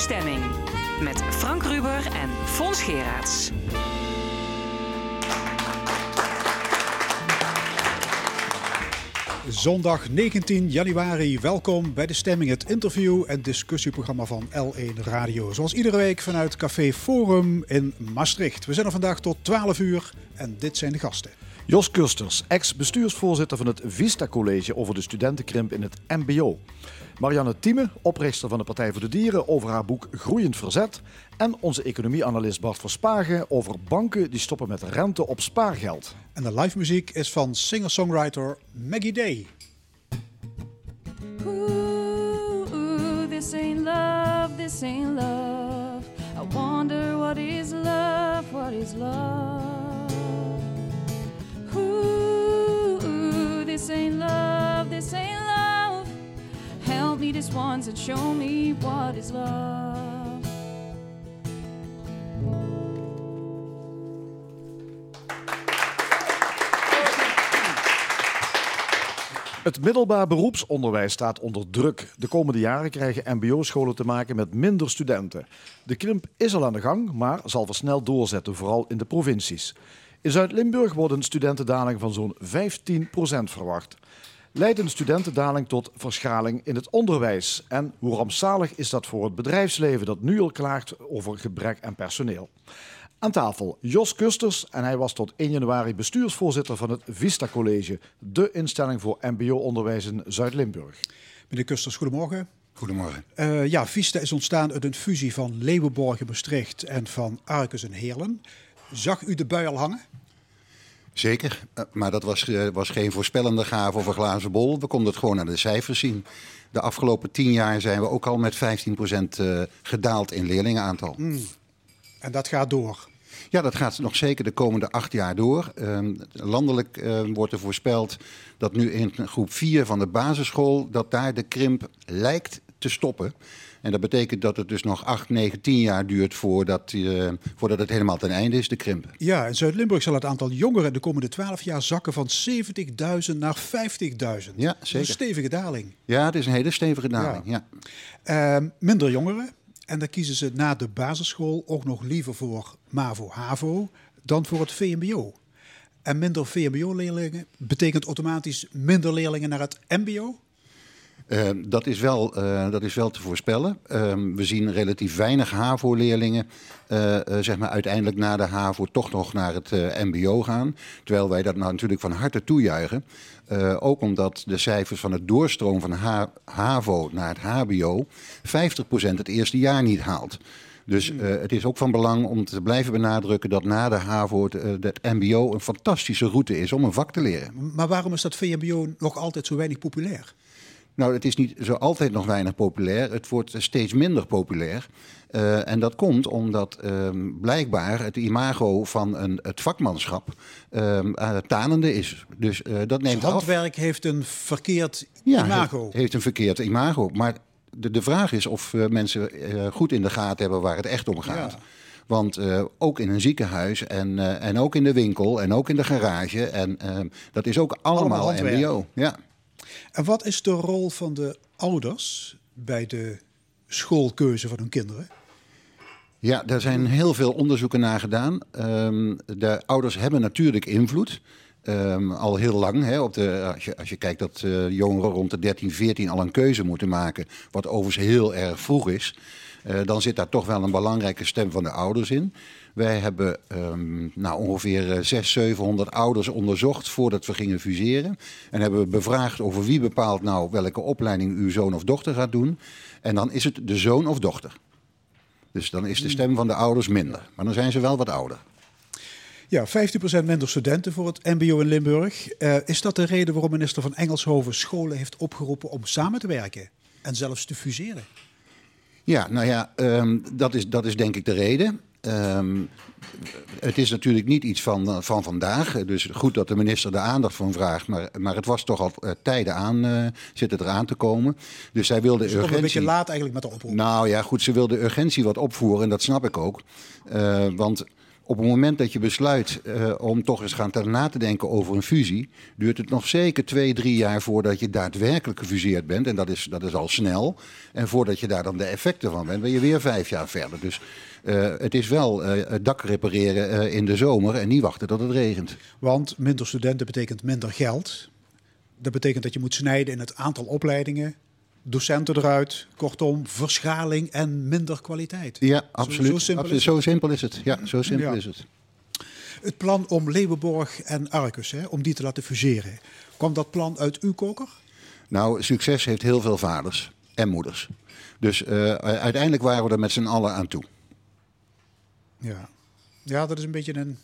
Stemming. Met Frank Ruber en Fons Geraerts. Zondag 19 januari, welkom bij De Stemming, het interview- en discussieprogramma van L1 Radio. Zoals iedere week vanuit Café Forum in Maastricht. We zijn er vandaag tot 12 uur en dit zijn de gasten. Jos Kusters, ex-bestuursvoorzitter van het Vista College over de studentenkrimp in het MBO. Marianne Thieme, oprichter van de Partij voor de Dieren, over haar boek Groeiend Verzet. En onze economieanalist Bart Verspagen over banken die stoppen met rente op spaargeld. En de live muziek is van singer-songwriter Maggie Day. Ooh, ooh, this ain't love, this ain't love. I wonder what is love, what is love. Ooh, ooh, this ain't love, this ain't love. Me this once and show me what is love. Het middelbaar beroepsonderwijs staat onder druk. De komende jaren krijgen MBO-scholen te maken met minder studenten. De krimp is al aan de gang, maar zal versneld doorzetten, vooral in de provincies. In Zuid-Limburg wordt een studentendaling van zo'n 15% verwacht. Leidt een studentendaling tot verschraling in het onderwijs? En hoe rampzalig is dat voor het bedrijfsleven dat nu al klaagt over gebrek aan personeel? Aan tafel Jos Kusters en hij was tot 1 januari bestuursvoorzitter van het Vista College, de instelling voor MBO-onderwijs in Zuid-Limburg. Meneer Kusters, goedemorgen. Goedemorgen. Uh, ja, Vista is ontstaan uit een fusie van Leeuwenborg in Maastricht en van Arcus en Heerlen. Zag u de bui al hangen? Zeker, uh, maar dat was, uh, was geen voorspellende gave of een glazen bol. We konden het gewoon aan de cijfers zien. De afgelopen tien jaar zijn we ook al met 15% gedaald in leerlingenaantal. Mm. En dat gaat door? Ja, dat gaat nog zeker de komende acht jaar door. Uh, landelijk uh, wordt er voorspeld dat nu in groep 4 van de basisschool... dat daar de krimp lijkt te stoppen. En dat betekent dat het dus nog 8, 9, 10 jaar duurt voordat, uh, voordat het helemaal ten einde is, de krimp. Ja, in Zuid-Limburg zal het aantal jongeren de komende 12 jaar zakken van 70.000 naar 50.000. Ja, zeker. Een stevige daling. Ja, het is een hele stevige daling. Ja. ja. Uh, minder jongeren. En dan kiezen ze na de basisschool ook nog liever voor MAVO-HAVO dan voor het VMBO. En minder VMBO-leerlingen betekent automatisch minder leerlingen naar het MBO? Uh, dat, is wel, uh, dat is wel te voorspellen. Uh, we zien relatief weinig HAVO-leerlingen uh, zeg maar uiteindelijk na de HAVO toch nog naar het MBO gaan. Terwijl wij dat nou natuurlijk van harte toejuichen. ook omdat de cijfers van het doorstroom van H HAVO naar het HBO 50% het eerste jaar niet haalt. Dus uh, het is ook van belang om te blijven benadrukken dat na de HAVO het, uh, het MBO een fantastische route is om een vak te leren. Maar waarom is dat VMBO nog altijd zo weinig populair? Nou, het is niet zo altijd nog weinig populair. Het wordt steeds minder populair. Uh, en dat komt omdat um, blijkbaar het imago van een, het vakmanschap um, uh, tanende is. Dus uh, dat neemt dus handwerk af. heeft een verkeerd ja, imago. Heeft, heeft een verkeerd imago. Maar de, de vraag is of mensen goed in de gaten hebben waar het echt om gaat. Ja. Want uh, ook in een ziekenhuis en, uh, en ook in de winkel en ook in de garage. En uh, dat is ook allemaal, allemaal MBO. Ja. En wat is de rol van de ouders bij de schoolkeuze van hun kinderen? Ja, daar zijn heel veel onderzoeken naar gedaan. Um, de ouders hebben natuurlijk invloed. Um, al heel lang. Hè, op de, als, je, kijkt dat uh, jongeren rond de 13, 14 al een keuze moeten maken. Wat overigens heel erg vroeg is. Uh, dan zit daar toch wel een belangrijke stem van de ouders in. Wij hebben um, nou, ongeveer 600, 700 ouders onderzocht voordat we gingen fuseren. En hebben we bevraagd over wie bepaalt nou welke opleiding uw zoon of dochter gaat doen. En dan is het de zoon of dochter. Dus dan is de stem van de ouders minder. Maar dan zijn ze wel wat ouder. Ja, 15% minder studenten voor het MBO in Limburg. Uh, is dat de reden waarom minister van Engelshoven scholen heeft opgeroepen om samen te werken en zelfs te fuseren? Ja, nou ja, um, dat, is, dat is denk ik de reden. Um, het is natuurlijk niet iets van, van vandaag. Dus goed dat de minister de aandacht van vraagt. Maar, maar het was toch al uh, tijden aan, uh, zit het eraan te komen. Dus zij wilde dus urgentie... een beetje laat eigenlijk met de oproep. Nou ja, goed, ze wilde urgentie wat opvoeren. En dat snap ik ook. Uh, want op het moment dat je besluit eh, om toch eens gaan na te denken over een fusie, duurt het nog zeker twee, drie jaar voordat je daadwerkelijk gefuseerd bent. En dat is, dat is al snel. En voordat je daar dan de effecten van bent, ben je weer vijf jaar verder. Dus eh, het is wel eh, het dak repareren in de zomer en niet wachten tot het regent. Want minder studenten betekent minder geld. Dat betekent dat je moet snijden in het aantal opleidingen. Docenten eruit. Kortom, verschaling en minder kwaliteit. Ja, absoluut. zo simpel absoluut. is Zo simpel is het. Ja, zo simpel Ja. is het. Het plan om Leeuwenborg en Arcus, hè, om die te laten fuseren. Kwam dat plan uit uw koker? Nou, succes heeft heel veel vaders en moeders. Dus eh, uiteindelijk waren we er met z'n allen aan toe. Ja. Ja, dat is een beetje een...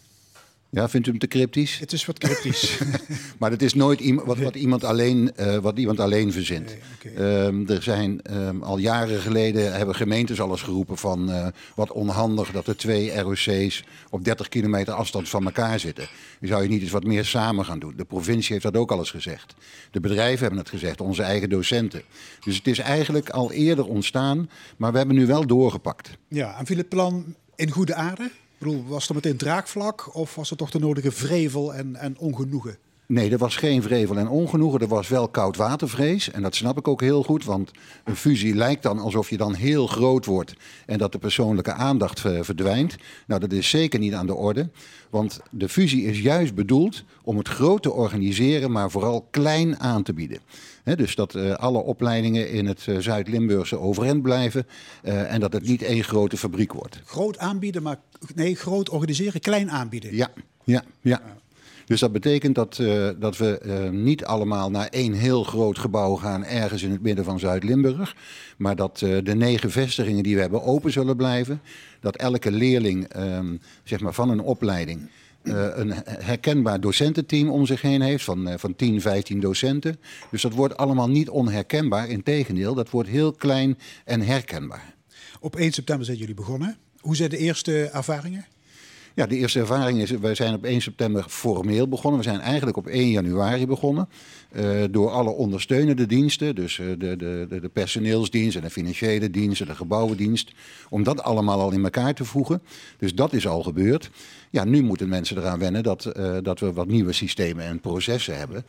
Ja, vindt u hem te cryptisch? Het is wat cryptisch. Maar het is nooit wat, wat, iemand, alleen, eh, wat iemand alleen verzint. Nee. Ehm, er zijn ehm, al jaren geleden hebben gemeentes alles geroepen van eh, wat onhandig dat er twee ROC's op 30 kilometer afstand van elkaar zitten. Zou je niet eens wat meer samen gaan doen. De provincie heeft dat ook al eens gezegd. De bedrijven hebben het gezegd, onze eigen docenten. Dus het is eigenlijk al eerder ontstaan, maar we hebben nu wel doorgepakt. ja, en viel het plan in goede aarde? Ik was er meteen draagvlak of was er toch de nodige vrevel en, en ongenoegen? Nee, er was geen vrevel en ongenoegen. Er was wel koudwatervrees. En dat snap ik ook heel goed. Want een fusie lijkt dan alsof je dan heel groot wordt. En dat de persoonlijke aandacht verdwijnt. Nou, dat is zeker niet aan de orde. Want de fusie is juist bedoeld om het groot te organiseren, maar vooral klein aan te bieden. Dus dat eh, alle opleidingen in het eh, Zuid-Limburgse overeind blijven. eh, en dat het niet één grote fabriek wordt. Groot aanbieden, maar nee, groot organiseren, klein aanbieden. Ja, ja, ja. Dus dat betekent dat, dat we niet allemaal naar één heel groot gebouw gaan, ergens in het midden van Zuid-Limburg. Maar dat de negen vestigingen die we hebben open zullen blijven. Dat elke leerling ehm, zeg maar van een opleiding een herkenbaar docententeam om zich heen heeft van, eh, van 10, 15 docenten. Dus dat wordt allemaal niet onherkenbaar. Integendeel, dat wordt heel klein en herkenbaar. Op 1 september zijn jullie begonnen. Hoe zijn de eerste ervaringen? Ja, de eerste ervaring is, wij zijn op 1 september formeel begonnen. We zijn eigenlijk op 1 januari begonnen. eh, door alle ondersteunende diensten, dus eh, de, de, de, de personeelsdienst en de financiële dienst en de gebouwendienst. Om dat allemaal al in elkaar te voegen. Dus dat is al gebeurd. Ja, nu moeten mensen eraan wennen dat, eh, dat we wat nieuwe systemen en processen hebben.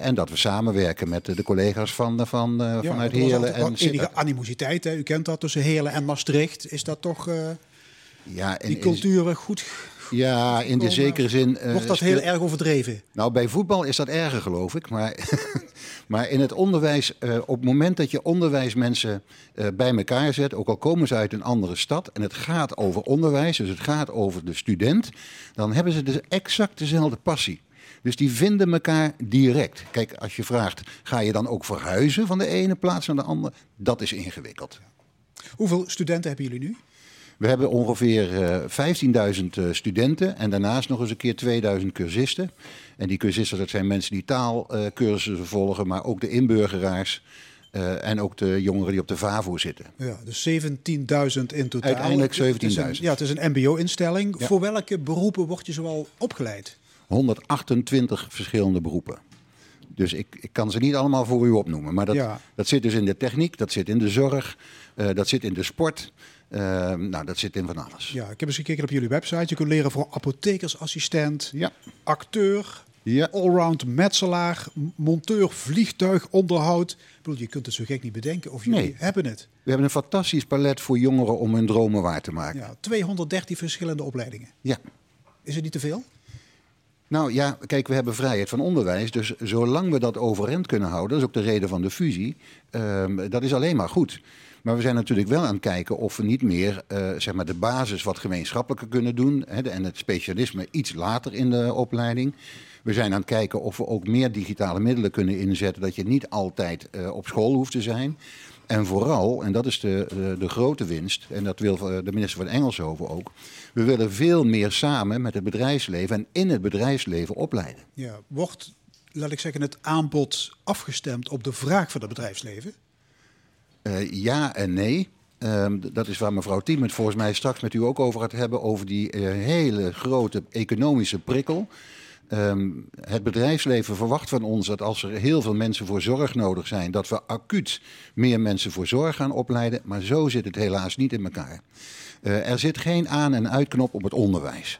En dat we samenwerken met de collega's van, van, Ja, vanuit er Heerlen en enige animositeit. Hè? U kent dat tussen Heerlen en Maastricht. Is dat toch ja, en die in- culturen goed? Ja, in de zekere zin. Wordt dat heel erg overdreven? Nou, bij voetbal is dat erger, geloof ik. Maar, maar in het onderwijs, eh, op het moment dat je onderwijsmensen eh, bij elkaar zet, ook al komen ze uit een andere stad, en het gaat over onderwijs, dus het gaat over de student, dan hebben ze dus exact dezelfde passie. Dus die vinden elkaar direct. Kijk, als je vraagt, ga je dan ook verhuizen van de ene plaats naar de andere? Dat is ingewikkeld. Hoeveel studenten hebben jullie nu? We hebben ongeveer eh, 15.000 eh, studenten en daarnaast nog eens een keer 2000 cursisten. En die cursisten, dat zijn mensen die taalcursussen volgen, maar ook de inburgeraars eh, en ook de jongeren die op de VAVO zitten. Ja, dus 17.000 in totaal. Uiteindelijk Het is een- 17.000. Ja, het is een mbo-instelling. Ja. Voor welke beroepen word je zoal opgeleid? 128 verschillende beroepen. Dus ik, ik kan ze niet allemaal voor u opnoemen. Maar dat, Ja. dat zit dus in de techniek, dat zit in de zorg, eh, dat zit in de sport. Eh, nou, dat zit in van alles. Ja, ik heb eens gekeken op jullie website. Je kunt leren voor apothekersassistent, Ja. acteur, Ja. allround metselaar, monteur, vliegtuigonderhoud. Ik bedoel, je kunt het zo gek niet bedenken of jullie Nee. hebben het. We hebben een fantastisch palet voor jongeren om hun dromen waar te maken. Ja, 213 verschillende opleidingen. ja. Is het niet te veel? Nou ja, kijk, we hebben vrijheid van onderwijs. Dus zolang we dat overeind kunnen houden, dat is ook de reden van de fusie, ehm, dat is alleen maar goed. Maar we zijn natuurlijk wel aan het kijken of we niet meer eh, zeg maar de basis wat gemeenschappelijker kunnen doen. Hè, en het specialisme iets later in de opleiding. We zijn aan het kijken of we ook meer digitale middelen kunnen inzetten. Dat je niet altijd eh, op school hoeft te zijn. En vooral, en dat is de, de, de grote winst, en dat wil eh, de minister van Engelshoven ook. We willen veel meer samen met het bedrijfsleven en in het bedrijfsleven opleiden. Ja, wordt, laat ik zeggen, het aanbod afgestemd op de vraag van het bedrijfsleven? Eh, ja en nee. Ehm, dat is waar mevrouw Thiem het volgens mij straks met u ook over gaat hebben. Over die eh, hele grote economische prikkel. Ehm, het bedrijfsleven verwacht van ons dat als er heel veel mensen voor zorg nodig zijn, dat we acuut meer mensen voor zorg gaan opleiden. Maar zo zit het helaas niet in elkaar. Eh, er zit geen aan- en uitknop op het onderwijs.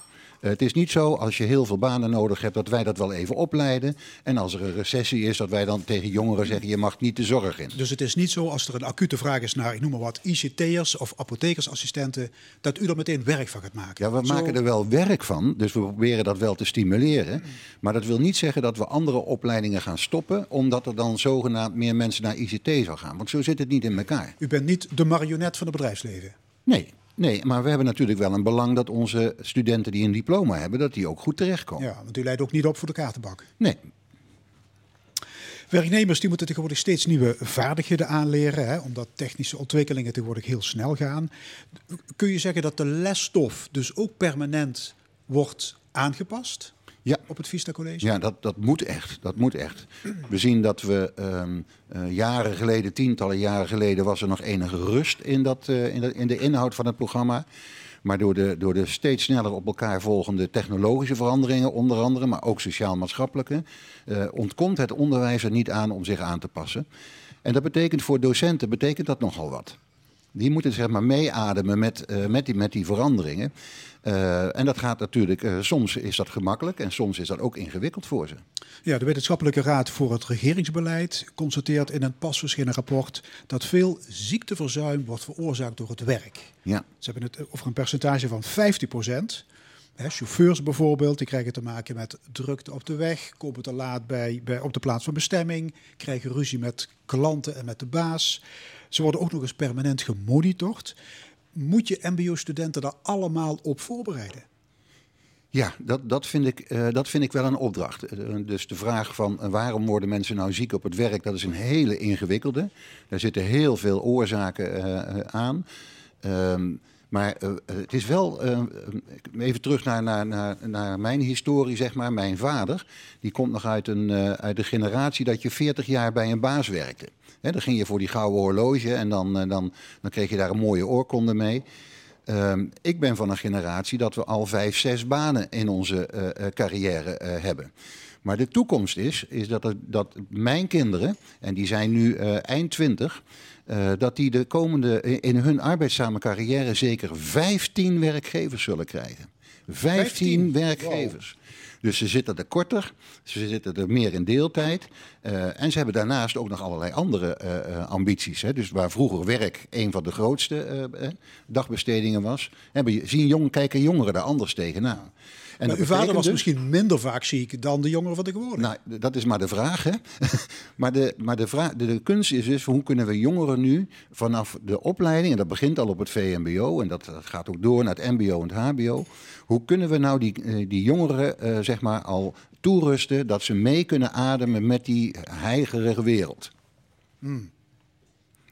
Het is niet zo als je heel veel banen nodig hebt dat wij dat wel even opleiden. En als er een recessie is, dat wij dan tegen jongeren zeggen: je mag niet de zorg in. Dus het is niet zo als er een acute vraag is naar, ik noem maar wat, ICT'ers of apothekersassistenten, dat u er meteen werk van gaat maken. Ja, we Zo- maken er wel werk van, dus we proberen dat wel te stimuleren. Maar dat wil niet zeggen dat we andere opleidingen gaan stoppen, omdat er dan zogenaamd meer mensen naar ICT zou gaan. Want zo zit het niet in elkaar. U bent niet de marionet van het bedrijfsleven. Nee, nee, maar we hebben natuurlijk wel een belang dat onze studenten die een diploma hebben, dat die ook goed terechtkomen. Ja, want u leidt ook niet op voor de kaartenbak. Nee, Werknemers die moeten tegenwoordig steeds nieuwe vaardigheden aanleren, hè, omdat technische ontwikkelingen tegenwoordig heel snel gaan. Kun je zeggen dat de lesstof dus ook permanent wordt aangepast ja. op het Vista College? Ja, dat, dat moet echt. Dat moet echt. We zien dat we ehm, eh, jaren geleden, tientallen jaren geleden, was er nog enige rust in, dat, eh, in, de, in de inhoud van het programma. Maar door de, door de steeds sneller op elkaar volgende technologische veranderingen, onder andere, maar ook sociaal-maatschappelijke, eh, ontkomt het onderwijs er niet aan om zich aan te passen. En dat betekent voor docenten betekent dat nogal wat. Die moeten zeg maar meeademen met, met, die, met die veranderingen. Eh, en dat gaat natuurlijk, eh, soms is dat gemakkelijk en soms is dat ook ingewikkeld voor ze. Ja, de Wetenschappelijke Raad voor het Regeringsbeleid constateert in een pas verschenen rapport dat veel ziekteverzuim wordt veroorzaakt door het werk. Ja. Ze hebben het over een percentage van 50 procent. chauffeurs bijvoorbeeld, die krijgen te maken met drukte op de weg, komen te laat bij, bij, op de plaats van bestemming, krijgen ruzie met klanten en met de baas. Ze worden ook nog eens permanent gemonitord. Moet je MBO-studenten daar allemaal op voorbereiden? Ja, dat, dat, vind ik, eh, dat vind ik wel een opdracht. Eh, dus de vraag van eh, waarom worden mensen nou ziek op het werk, dat is een hele ingewikkelde. Daar zitten heel veel oorzaken aan. Ehm, maar het is wel, even terug naar, naar, naar, naar mijn historie, zeg maar. Mijn vader, die komt nog uit, een, uit de generatie dat je 40 jaar bij een baas werkte. Hè, dan ging je voor die gouden horloge en dan, eh, dan, dan kreeg je daar een mooie oorkonde mee. Ehm, ik ben van een generatie dat we al vijf, zes banen in onze eh, carrière hebben. Maar de toekomst is, is dat, dat mijn kinderen, en die zijn nu eind twintig, dat die de komende, in hun arbeidszame carrière zeker 15 werkgevers zullen krijgen. 15, 15? werkgevers. Dus ze zitten er korter, ze zitten er meer in deeltijd. eh, en ze hebben daarnaast ook nog allerlei andere eh, eh, ambities. Hè. Dus waar vroeger werk een van de grootste dagbestedingen was, zien jong, kijken jongeren daar anders tegenaan. En uw vader was dus- misschien minder vaak ziek dan de jongeren van tegenwoordig. nou, dat is maar de vraag, hè? maar de, maar de, vraag, de, de kunst is dus, hoe kunnen we jongeren nu vanaf de opleiding, en dat begint al op het VMBO, en dat, dat gaat ook door naar het MBO en het HBO, hoe kunnen we nou die, eh, die jongeren, eh, zeg maar, al toerusten dat ze mee kunnen ademen met die heigerige wereld?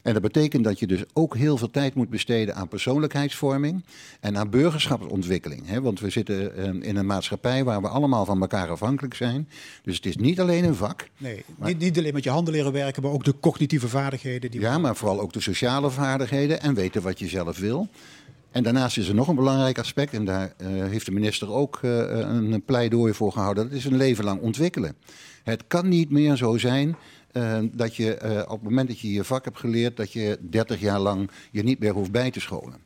En dat betekent dat je dus ook heel veel tijd moet besteden aan persoonlijkheidsvorming en aan burgerschapsontwikkeling. Hè? Want we zitten eh, in een maatschappij waar we allemaal van elkaar afhankelijk zijn. Dus het is niet alleen een vak. Nee, niet, niet alleen met je handen leren werken, maar ook de cognitieve vaardigheden. Die Ja, maar vooral ook de sociale vaardigheden en weten wat je zelf wil. En daarnaast is er nog een belangrijk aspect, en daar eh, heeft de minister ook eh, een pleidooi voor gehouden. Dat is een leven lang ontwikkelen. Het kan niet meer zo zijn eh, dat je eh, op het moment dat je je vak hebt geleerd, dat je 30 jaar lang je niet meer hoeft bij te scholen.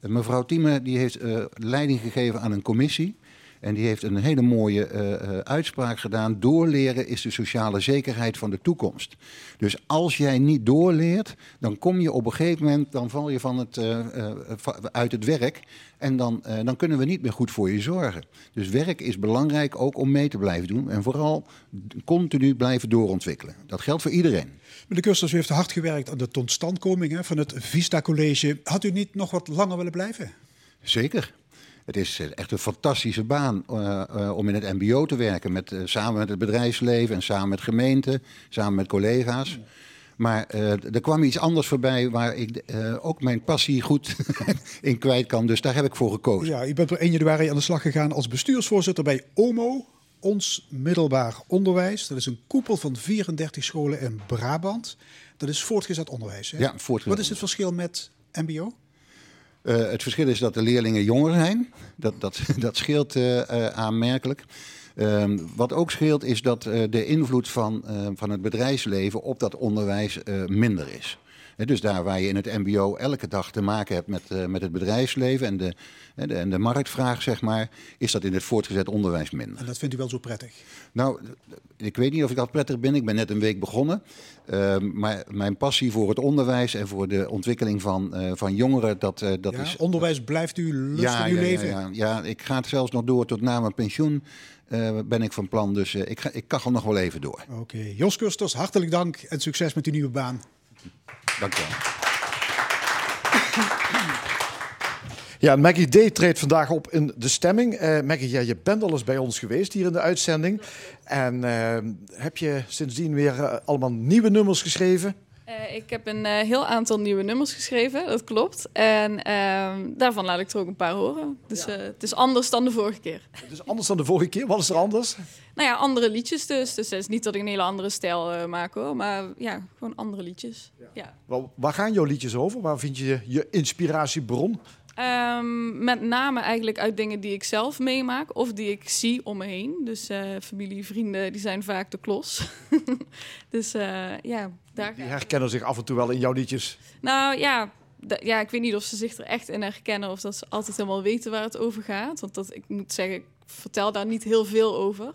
Eh, mevrouw Thieme die heeft eh, leiding gegeven aan een commissie. En die heeft een hele mooie eh, eh, uitspraak gedaan. Doorleren is de sociale zekerheid van de toekomst. Dus als jij niet doorleert, dan kom je op een gegeven moment, dan val je van het, eh, uit het werk. En dan, dan kunnen we niet meer goed voor je zorgen. Dus werk is belangrijk ook om mee te blijven doen. En vooral continu blijven doorontwikkelen. Dat geldt voor iedereen. Meneer Kusters, u heeft hard gewerkt aan de totstandkoming van het Vista College. Had u niet nog wat langer willen blijven? Zeker. Het is eh, echt een fantastische baan eh, eh, om in het MBO te werken. Met, samen met het bedrijfsleven en samen met gemeenten, samen met collega's. Maar er kwam iets anders voorbij waar ik ook mijn passie goed in kwijt kan. Dus daar heb ik voor gekozen. Ja, u bent op 1 januari aan de slag gegaan als bestuursvoorzitter bij OMO, ons middelbaar onderwijs. Dat is een koepel van 34 scholen in Brabant. Dat is voortgezet onderwijs. Hè? Ja, voortgezet Wat is het verschil met MBO? Eh, het verschil is dat de leerlingen jonger zijn. Dat, dat, dat scheelt eh, eh, aanmerkelijk. Ehm, wat ook scheelt is dat de invloed van, van het bedrijfsleven op dat onderwijs minder is. Dus daar waar je in het MBO elke dag te maken hebt met, eh, met het bedrijfsleven en de, hè, de, en de marktvraag, zeg maar, is dat in het voortgezet onderwijs minder. En dat vindt u wel zo prettig? Nou, ik weet niet of ik dat prettig ben. Ik ben net een week begonnen. Ehm, maar mijn passie voor het onderwijs en voor de ontwikkeling van, eh, van jongeren, dat, eh, dat Ja, is onderwijs blijft u lust ja, in uw ja, leven? Ja, ja. ja, ik ga het zelfs nog door tot na mijn pensioen. ben ik van plan. Dus eh, ik, ga, ik kachel nog wel even door. Oké, Jos Kusters, hartelijk dank en succes met uw nieuwe baan. Dank je wel. Ja, Maggie D. treedt vandaag op in de stemming. Eh, Maggie, ja, je bent al eens bij ons geweest hier in de uitzending. En eh, heb je sindsdien weer eh, allemaal nieuwe nummers geschreven? Eh, ik heb een eh, heel aantal nieuwe nummers geschreven, dat klopt. En ehm, daarvan laat ik er ook een paar horen. Dus eh, het is anders dan de vorige keer. Het is anders dan de vorige keer. Wat is er anders? Nou ja, andere liedjes dus. Dus het is niet dat ik een hele andere stijl maak hoor. Maar ja, gewoon andere liedjes. Ja. Wel, Waar gaan jouw liedjes over? Waar vind je je inspiratiebron? Ehm, met name eigenlijk uit dingen die ik zelf meemaak of die ik zie om me heen. Dus eh, familie, vrienden, die zijn vaak de klos. dus eh, ja, daar Die herkennen zich af en toe wel in jouw liedjes. Nou ja, ja, ik weet niet of ze zich er echt in herkennen of dat ze altijd helemaal weten waar het over gaat. Want dat, ik moet zeggen, ik vertel daar niet heel veel over.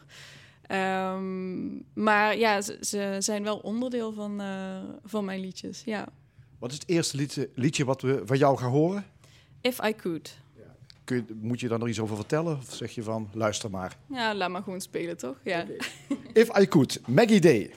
Ehm, maar ja, ze, ze zijn wel onderdeel van, eh, van mijn liedjes. Ja. Wat is het eerste liedje, liedje wat we van jou gaan horen? If I could. Kun je, moet je daar nog iets over vertellen? Of zeg je van, luister maar. Ja, laat maar gewoon spelen, toch? Ja. If I Could, Maggie Day.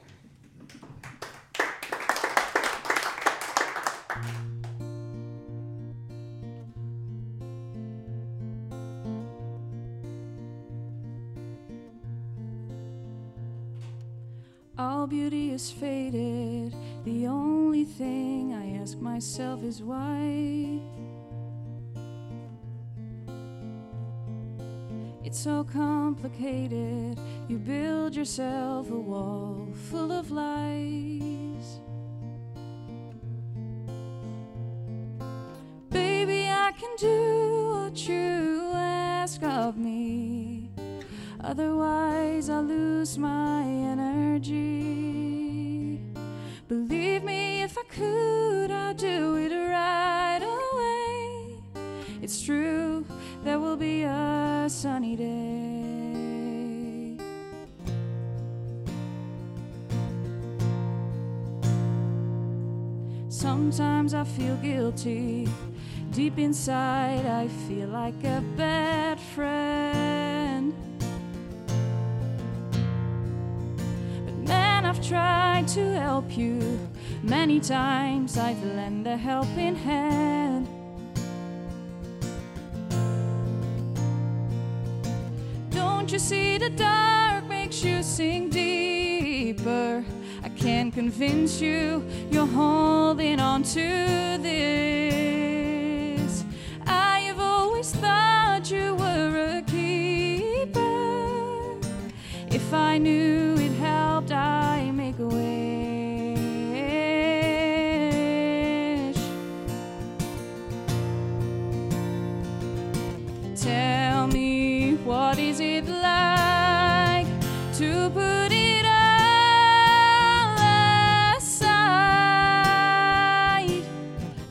All beauty is faded. The only thing I ask myself is why. It's so complicated. You build yourself a wall full of lies. Baby, I can do what you ask of me. Otherwise, I'll lose my energy. Believe me, if I could, I'd do it right away. It's true, there will be a sunny day. Sometimes I feel guilty. Deep inside, I feel like a bad friend. But man, I've tried to help you. Many times I've lent a helping hand. You see the dark makes you sink deeper? I can't convince you you're holding on to this. I have always thought you were a keeper. If I knew what is it like to put it all aside?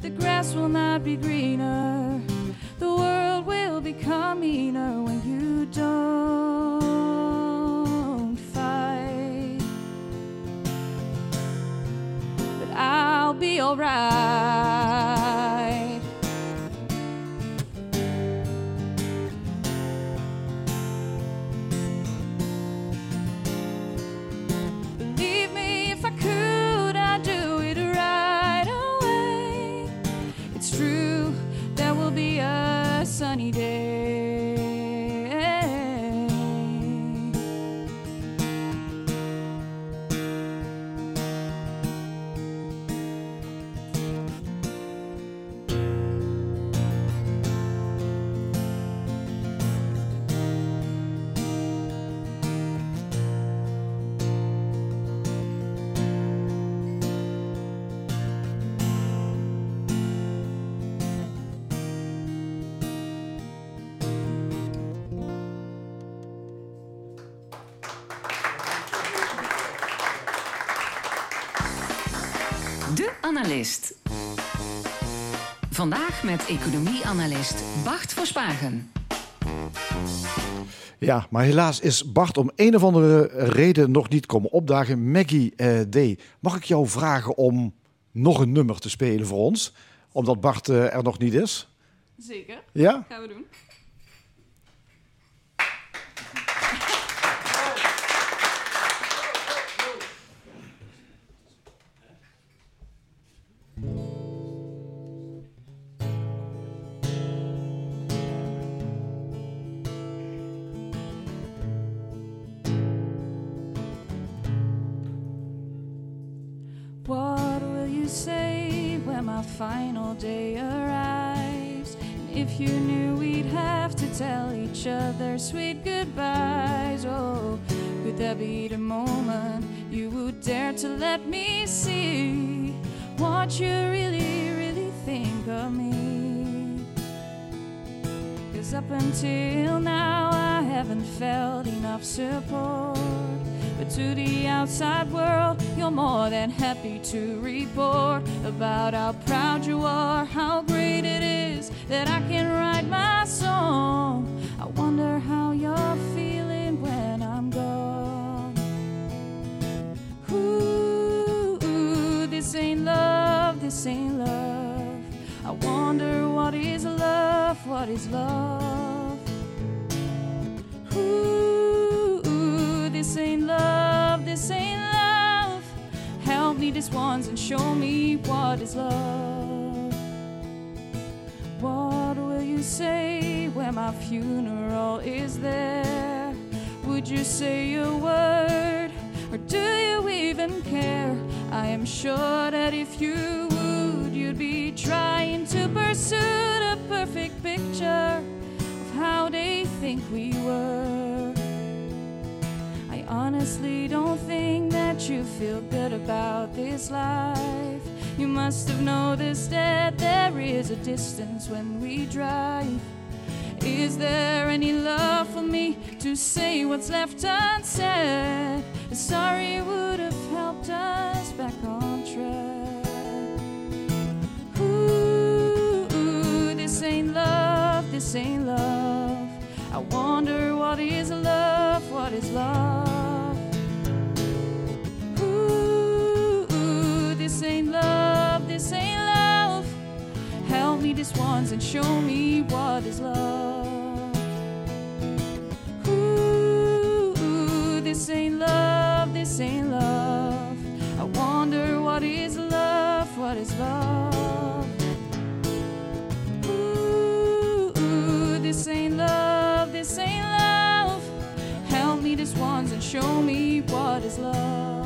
The grass will not be greener, the world will become meaner when you don't fight. But I'll be alright. Bart Verspagen. Ja, maar helaas is Bart om een of andere reden nog niet komen opdagen. Maggie eh, D. Mag ik jou vragen om nog een nummer te spelen voor ons? Omdat Bart eh, er nog niet is. Zeker, Ja? gaan we doen. Final day arrives? And if you knew we'd have to tell each other sweet goodbyes, oh, could that be the moment you would dare to let me see what you really, really think of me? Cause up until now, I haven't felt enough support. But to the outside world, you're more than happy to report about how proud you are, how great it is that I can write my song. I wonder how you're feeling when I'm gone. Ooh, this ain't love, this ain't love. I wonder what is love, what is love. Help me this once and show me what is love. What will you say when my funeral is there? Would you say a word, or do you even care? I am sure that if you would, you'd be trying to pursue the perfect picture of how they think we were. Honestly don't think that you feel good about this life. You must have noticed that there is a distance when we drive. Is there any love for me to say what's left unsaid? Sorry would have helped us back on track. Ooh, this ain't love, this ain't love. I wonder what is love, what is love. This once and show me what is love. Ooh, this ain't love, this ain't love. I wonder what is love, what is love. Ooh, this ain't love, this ain't love. Help me this once and show me what is love.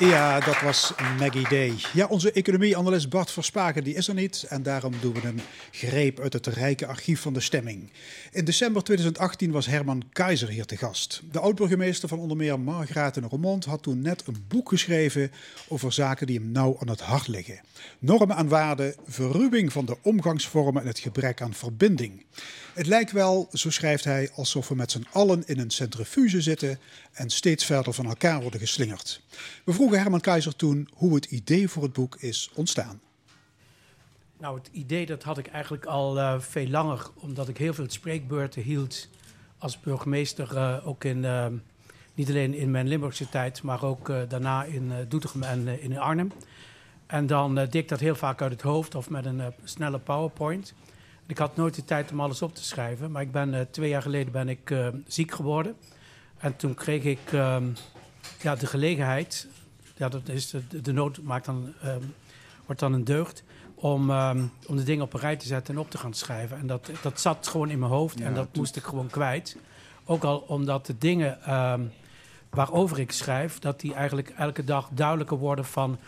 Ja, dat was Maggie Day. Ja, onze economie-analyst Bart Verspagen die is er niet. En daarom doen we een greep uit het rijke archief van de stemming. In december 2018 was Herman Keizer hier te gast. De oud-burgemeester van onder meer Margraten en Roermond had toen net een boek geschreven over zaken die hem nauw aan het hart liggen. Normen en waarden, verruwing van de omgangsvormen en het gebrek aan verbinding. Het lijkt wel, zo schrijft hij, alsof we met z'n allen in een centrifuge zitten en steeds verder van elkaar worden geslingerd. We vroegen Herman Keizer toen hoe het idee voor het boek is ontstaan. Nou, het idee dat had ik eigenlijk al eh, veel langer, omdat ik heel veel spreekbeurten hield als burgemeester, eh, ook in, eh, niet alleen in mijn Limburgse tijd, maar ook daarna in Doetinchem en in Arnhem. En dan deed ik dat heel vaak uit het hoofd of met een snelle PowerPoint. Ik had nooit de tijd om alles op te schrijven, maar ik ben, twee jaar geleden ben ik ziek geworden. En toen kreeg ik ehm, ja, de gelegenheid, ja, dat is de, de nood maakt dan, ehm, wordt dan een deugd, om, ehm, om de dingen op een rij te zetten en op te gaan schrijven. En dat, dat zat gewoon in mijn hoofd en dat moest ik gewoon kwijt. Ook al omdat de dingen ehm, waarover ik schrijf, dat die eigenlijk elke dag duidelijker worden van...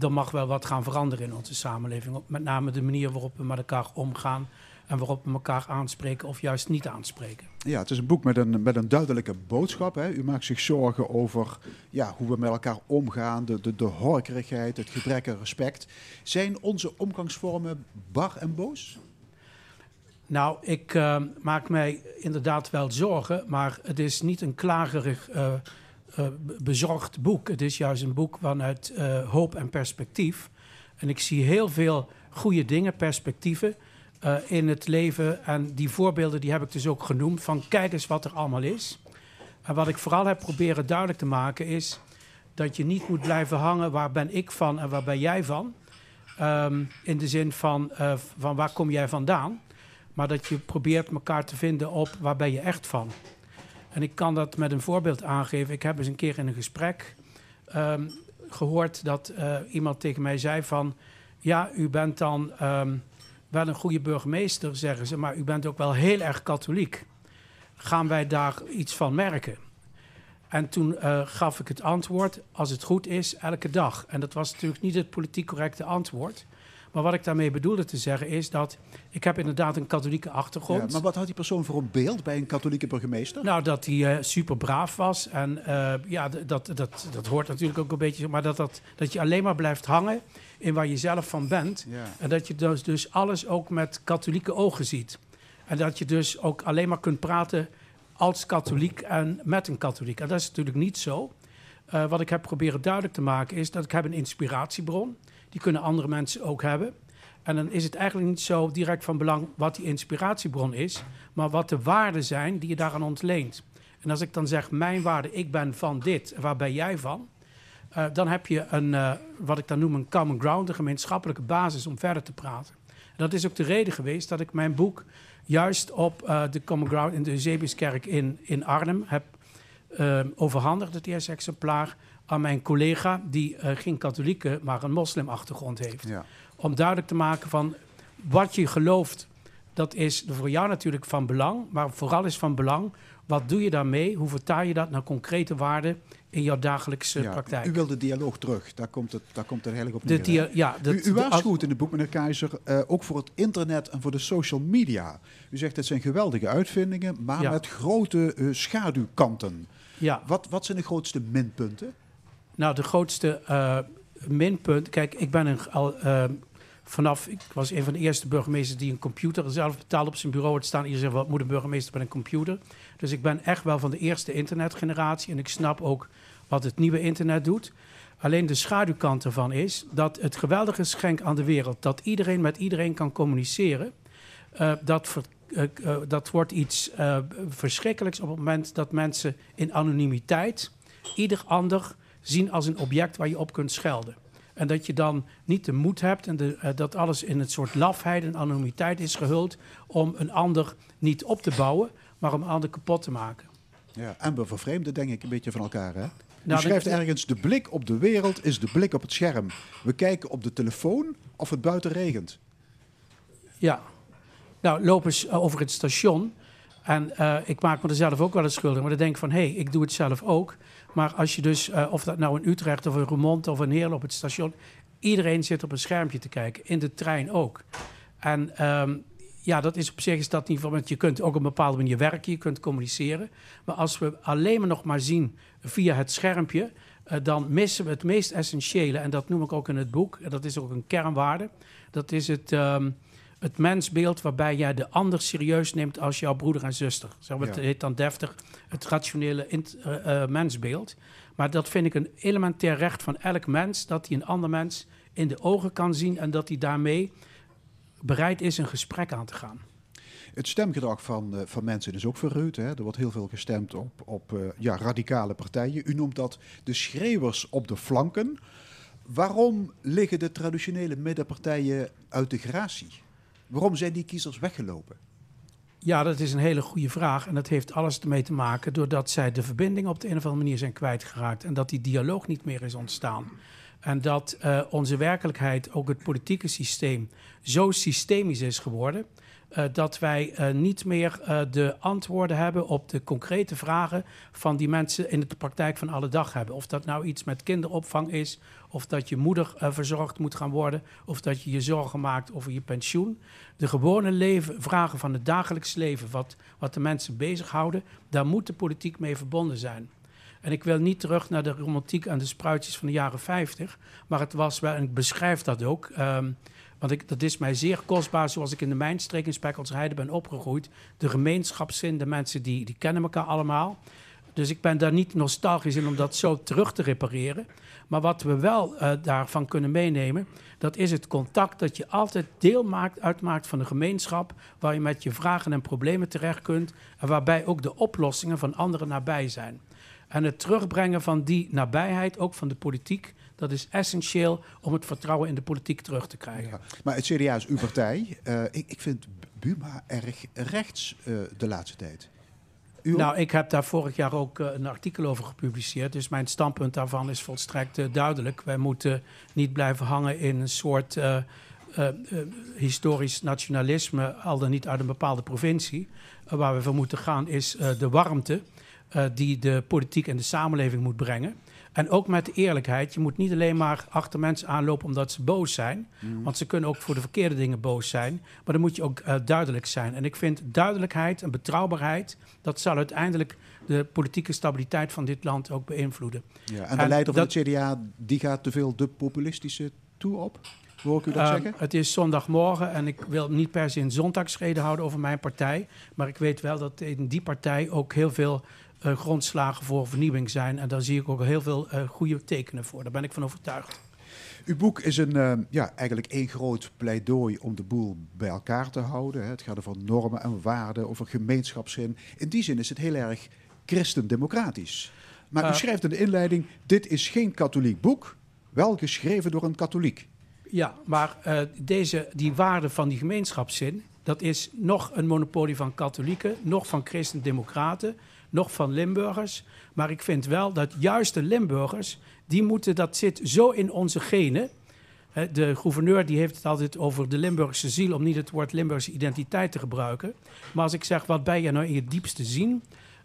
er mag wel wat gaan veranderen in onze samenleving. Met name de manier waarop we met elkaar omgaan en waarop we elkaar aanspreken of juist niet aanspreken. Ja, het is een boek met een, met een duidelijke boodschap. Hè. U maakt zich zorgen over ja, hoe we met elkaar omgaan, de, de, de horkerigheid, het gebrek aan respect. Zijn onze omgangsvormen bar en boos? Nou, ik eh, maak mij inderdaad wel zorgen, maar het is niet een klagerig, eh, eh, bezorgd boek. Het is juist een boek vanuit eh, hoop en perspectief. En ik zie heel veel goede dingen, perspectieven eh, in het leven. En die voorbeelden die heb ik dus ook genoemd van kijk eens wat er allemaal is. En wat ik vooral heb proberen duidelijk te maken is dat je niet moet blijven hangen waar ben ik van en waar ben jij van. Ehm, in de zin van, eh, van waar kom jij vandaan. Maar dat je probeert elkaar te vinden op waar ben je echt van. En ik kan dat met een voorbeeld aangeven. Ik heb eens een keer in een gesprek ehm, gehoord dat eh, iemand tegen mij zei van... Ja, u bent dan ehm, wel een goede burgemeester, zeggen ze... maar u bent ook wel heel erg katholiek. Gaan wij daar iets van merken? En toen eh, gaf ik het antwoord, als het goed is, elke dag. En dat was natuurlijk niet het politiek correcte antwoord. Maar wat ik daarmee bedoelde te zeggen is dat... ik heb inderdaad een katholieke Ja, achtergrond. maar wat had die persoon voor een beeld bij een katholieke burgemeester? Nou, dat hij eh, super braaf was. En eh, ja, dat, dat, dat hoort natuurlijk ook een beetje. Maar dat, dat, dat je alleen maar blijft hangen in waar je zelf van bent. Ja. En dat je dus, dus alles ook met katholieke ogen ziet. En dat je dus ook alleen maar kunt praten als katholiek en met een katholiek. En dat is natuurlijk niet zo. Eh, wat ik heb proberen duidelijk te maken is dat ik heb een inspiratiebron. Die kunnen andere mensen ook hebben. En dan is het eigenlijk niet zo direct van belang wat die inspiratiebron is, maar wat de waarden zijn die je daaraan ontleent. En als ik dan zeg, mijn waarde, ik ben van dit, waar ben jij van? Eh, dan heb je een, eh, wat ik dan noem een common ground, een gemeenschappelijke basis om verder te praten. En dat is ook de reden geweest dat ik mijn boek juist op eh, de common ground in de Eusebiuskerk in, in Arnhem heb overhandigd, het eerste exemplaar, aan mijn collega die geen katholieke, maar een moslimachtergrond heeft Ja. om duidelijk te maken van wat je gelooft, dat is voor jou natuurlijk van belang, maar vooral is van belang, wat doe je daarmee? Hoe vertaal je dat naar concrete waarden in jouw dagelijkse Ja, praktijk? U wil de dialoog terug, daar komt het, daar komt het eigenlijk op neer. ja, dat, u, u waarschuwt in het boek, meneer Keizer, eh, ook voor het internet en voor de social media. U zegt het zijn geweldige uitvindingen, maar Ja. met grote eh, schaduwkanten. ja, Wat, wat zijn de grootste minpunten? nou de grootste eh, minpunt, kijk, ik ben een, al vanaf, ik was een van de eerste burgemeesters die een computer zelf betaalde op zijn bureau had staan. Iedereen zegt, wat moet een burgemeester met een computer? Dus ik ben echt wel van de eerste internetgeneratie en ik snap ook wat het nieuwe internet doet. Alleen de schaduwkant ervan is dat het geweldige geschenk aan de wereld, dat iedereen met iedereen kan communiceren, eh, dat, eh, eh, dat wordt iets verschrikkelijks op het moment dat mensen in anonimiteit ieder ander zien als een object waar je op kunt schelden. En dat je dan niet de moed hebt en dat alles in een soort lafheid en anonimiteit is gehuld om een ander niet op te bouwen, maar om een ander kapot te maken. Ja, en we vervreemden denk ik een beetje van elkaar. Hè? U Nou, schrijft ergens, de blik op de wereld is de blik op het scherm. We kijken op de telefoon of het buiten regent. Ja. Nou, loop eens eh, over het station. En eh, ik maak me er zelf ook wel eens schuldig. Maar dan denk ik van, hé, hey, ik doe het zelf ook. Maar als je dus, eh, of dat nou in Utrecht of in Roermond of in Heerlen op het station... iedereen zit op een schermpje te kijken. In de trein ook. En ehm, ja, dat is op zich is dat niet van... Want je kunt ook op een bepaalde manier werken, je kunt communiceren. Maar als we alleen maar nog maar zien via het schermpje... eh, dan missen we het meest essentiële. En dat noem ik ook in het boek. En dat is ook een kernwaarde. Dat is het... ehm, het mensbeeld waarbij jij de ander serieus neemt als jouw broeder en zuster. Zeg maar, Ja. Het heet dan deftig het rationele eh, eh, mensbeeld. Maar dat vind ik een elementair recht van elk mens, dat hij een ander mens in de ogen kan zien en dat hij daarmee bereid is een gesprek aan te gaan. Het stemgedrag van, eh, van mensen is ook verruwd. Hè? Er wordt heel veel gestemd op, op eh, ja, radicale partijen. U noemt dat de schreeuwers op de flanken. Waarom liggen de traditionele middenpartijen uit de gratie? Waarom zijn die kiezers weggelopen? Ja, dat is een hele goede vraag. En dat heeft alles ermee te maken doordat zij de verbinding op de een of andere manier zijn kwijtgeraakt. En dat die dialoog niet meer is ontstaan. En dat eh, onze werkelijkheid, ook het politieke systeem, zo systemisch is geworden. eh, dat wij eh, niet meer de antwoorden hebben op de concrete vragen van die mensen in de praktijk van alle dag hebben. Of dat nou iets met kinderopvang is, of dat je moeder verzorgd moet gaan worden, of dat je je zorgen maakt over je pensioen. De gewone leven, vragen van het dagelijks leven, wat, wat de mensen bezighouden, daar moet de politiek mee verbonden zijn. En ik wil niet terug naar de romantiek en de spruitjes van de jaren 50. Maar het was wel, en ik beschrijf dat ook. ehm, want ik, dat is mij zeer kostbaar, zoals ik in de mijnstreek in Spekkelsheide ben opgegroeid. De gemeenschapszin, de mensen die, die kennen elkaar allemaal. Dus ik ben daar niet nostalgisch in om dat zo terug te repareren. Maar wat we wel eh, daarvan kunnen meenemen, dat is het contact dat je altijd deel maakt, uitmaakt van een gemeenschap, waar je met je vragen en problemen terecht kunt en waarbij ook de oplossingen van anderen nabij zijn. En het terugbrengen van die nabijheid, ook van de politiek, dat is essentieel om het vertrouwen in de politiek terug te krijgen. Ja. Maar het CDA is uw partij. Eh, ik, ik vind Buma erg rechts eh, de laatste tijd. Nou, ik heb daar vorig jaar ook eh, een artikel over gepubliceerd. Dus mijn standpunt daarvan is volstrekt duidelijk. Wij moeten niet blijven hangen in een soort historisch nationalisme, al dan niet uit een bepaalde provincie. Waar we voor moeten gaan is de warmte eh, die de politiek en de samenleving moet brengen. En ook met eerlijkheid. Je moet niet alleen maar achter mensen aanlopen omdat ze boos zijn. Want ze kunnen ook voor de verkeerde dingen boos zijn. Maar dan moet je ook eh, duidelijk zijn. En ik vind duidelijkheid en betrouwbaarheid... dat zal uiteindelijk de politieke stabiliteit van dit land ook beïnvloeden. ja, en de en leider van het CDA die gaat te veel de populistische toe op. Hoor ik u dat Ehm, zeggen? het is zondagmorgen en ik wil niet per se een zondagsrede houden over mijn partij. Maar ik weet wel dat in die partij ook heel veel eh, grondslagen voor vernieuwing zijn. En daar zie ik ook heel veel eh, goede tekenen voor. Daar ben ik van overtuigd. Uw boek is een, eh, ja, eigenlijk één groot pleidooi om de boel bij elkaar te houden. hè. Het gaat over normen en waarden, over gemeenschapszin. In die zin is het heel erg christendemocratisch. Maar u schrijft in de inleiding, dit is geen katholiek boek, wel geschreven door een katholiek. Ja, maar deze, die waarde van die gemeenschapszin, dat is nog een monopolie van katholieken, nog van christendemocraten, nog van Limburgers. Maar ik vind wel dat juist de Limburgers, die moeten, dat zit zo in onze genen. De gouverneur die heeft het altijd over de Limburgse ziel, om niet het woord Limburgse identiteit te gebruiken. Maar als ik zeg, wat ben je nou in je diepste zien?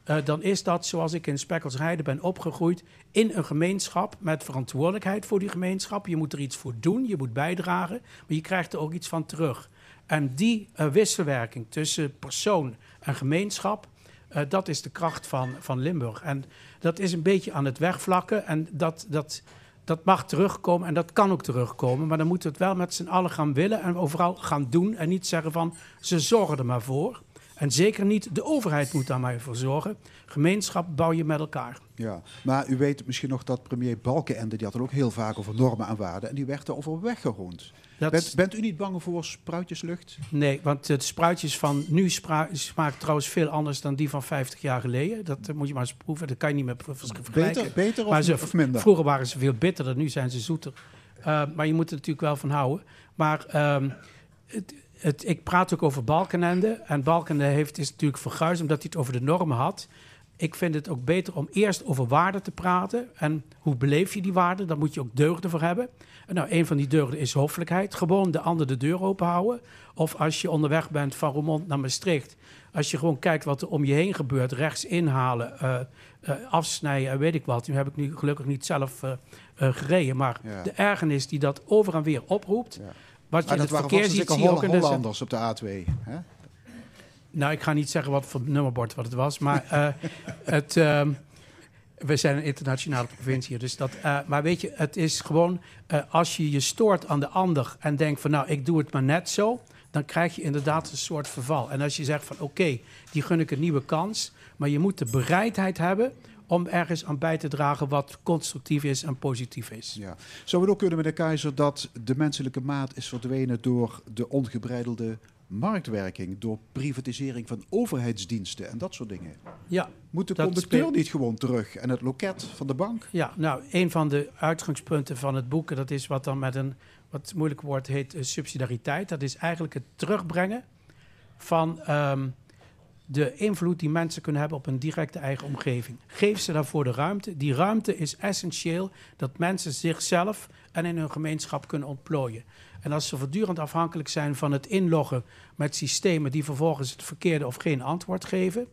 Eh, dan is dat zoals ik in Spekkelsheide ben opgegroeid in een gemeenschap met verantwoordelijkheid voor die gemeenschap. Je moet er iets voor doen, je moet bijdragen, maar je krijgt er ook iets van terug. En die eh, wisselwerking tussen persoon en gemeenschap, eh, dat is de kracht van, van Limburg. En dat is een beetje aan het wegvlakken en dat, dat, dat mag terugkomen en dat kan ook terugkomen. Maar dan moeten we het wel met z'n allen gaan willen en overal gaan doen en niet zeggen van ze zorgen er maar voor. En zeker niet de overheid moet daar maar voor zorgen. Gemeenschap bouw je met elkaar. Ja, maar u weet misschien nog dat premier Balkenende, die had het ook heel vaak over normen en waarden. En die werd daarover weggeroond. Dat Bent, bent u niet bang voor spruitjeslucht? Nee, want de spruitjes van nu smaakt trouwens veel anders dan die van 50 jaar geleden. Dat eh, moet je maar eens proeven. Dat kan je niet meer ver- vergelijken. Beter, beter of, Maar ze- of minder? Vroeger waren ze veel bitterder, nu zijn ze zoeter. Uh, maar je moet er natuurlijk wel van houden. Maar um, het, het, ik praat ook over Balkenende. En Balkenende heeft, is natuurlijk verguisd omdat hij het over de normen had. Ik vind het ook beter om eerst over waarden te praten. En hoe beleef je die waarden? Daar moet je ook deugden voor hebben. En nou, een van die deugden is hoffelijkheid. Gewoon de ander de deur open houden. Of als je onderweg bent van Roermond naar Maastricht. Als je gewoon kijkt wat er om je heen gebeurt. Rechts inhalen, uh, uh, afsnijden en weet ik wat. Nu heb ik nu gelukkig niet zelf uh, gereden. Maar ja. de ergernis die dat over en weer oproept. Ja. Wat je dat waren verkeer ziet, zie je ook in de Hollanders op de A2. Hè? Nou, ik ga niet zeggen wat voor nummerbord wat het was, maar uh, het, uh, we zijn een internationale provincie, dus dat. Uh, maar weet je, het is gewoon als je je stoort aan de ander en denkt van, nou, ik doe het maar net zo, dan krijg je inderdaad een soort verval. En als je zegt van, oké, okay, die gun ik een nieuwe kans, maar je moet de bereidheid hebben om ergens aan bij te dragen wat constructief is en positief is. Ja. Zou het ook kunnen, meneer Keizer, dat de menselijke maat is verdwenen door de ongebreidelde marktwerking, door privatisering van overheidsdiensten en dat soort dingen? Ja. Moet de conducteur niet gewoon terug en het loket van de bank? Ja, nou, een van de uitgangspunten van het boek, dat is wat dan met een wat moeilijk woord heet uh, subsidiariteit. Dat is eigenlijk het terugbrengen van um, de invloed die mensen kunnen hebben op een directe eigen omgeving. Geef ze daarvoor de ruimte. Die ruimte is essentieel dat mensen zichzelf en in hun gemeenschap kunnen ontplooien. En als ze voortdurend afhankelijk zijn van het inloggen met systemen die vervolgens het verkeerde of geen antwoord geven,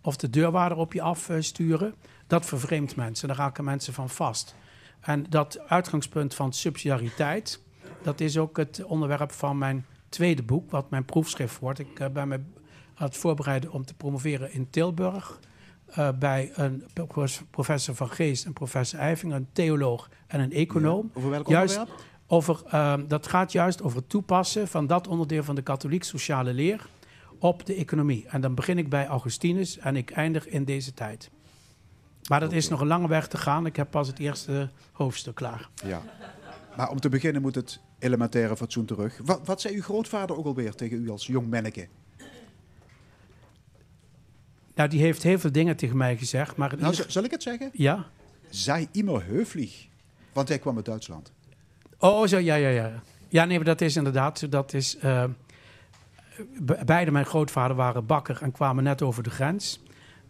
of de deurwaarder op je afsturen, dat vervreemdt mensen. Daar raken mensen van vast. En dat uitgangspunt van subsidiariteit, dat is ook het onderwerp van mijn tweede boek, wat mijn proefschrift wordt. Ik uh, ben me aan het voorbereiden om te promoveren in Tilburg. eh, bij een pro- professor van Geest en professor Eiving, een theoloog en een econoom. Over welk Juist onderwerp? Over, ehm, dat gaat juist over het toepassen van dat onderdeel van de katholiek sociale leer op de economie. En dan begin ik bij Augustinus en ik eindig in deze tijd. Maar dat is nog een lange weg te gaan. Ik heb pas het eerste hoofdstuk klaar. Ja. Maar om te beginnen moet het elementaire fatsoen terug. Wat, wat zei uw grootvader ook alweer tegen u als jong manneke? Nou, die heeft heel veel dingen tegen mij gezegd. Maar Nou, ieder- zal ik het zeggen? ja? Zij immer heuflich. Want hij kwam uit Duitsland. Oh, zo, ja, ja, ja. Ja, nee, maar dat is inderdaad, dat is... eh, be- beide mijn grootvader waren bakker en kwamen net over de grens.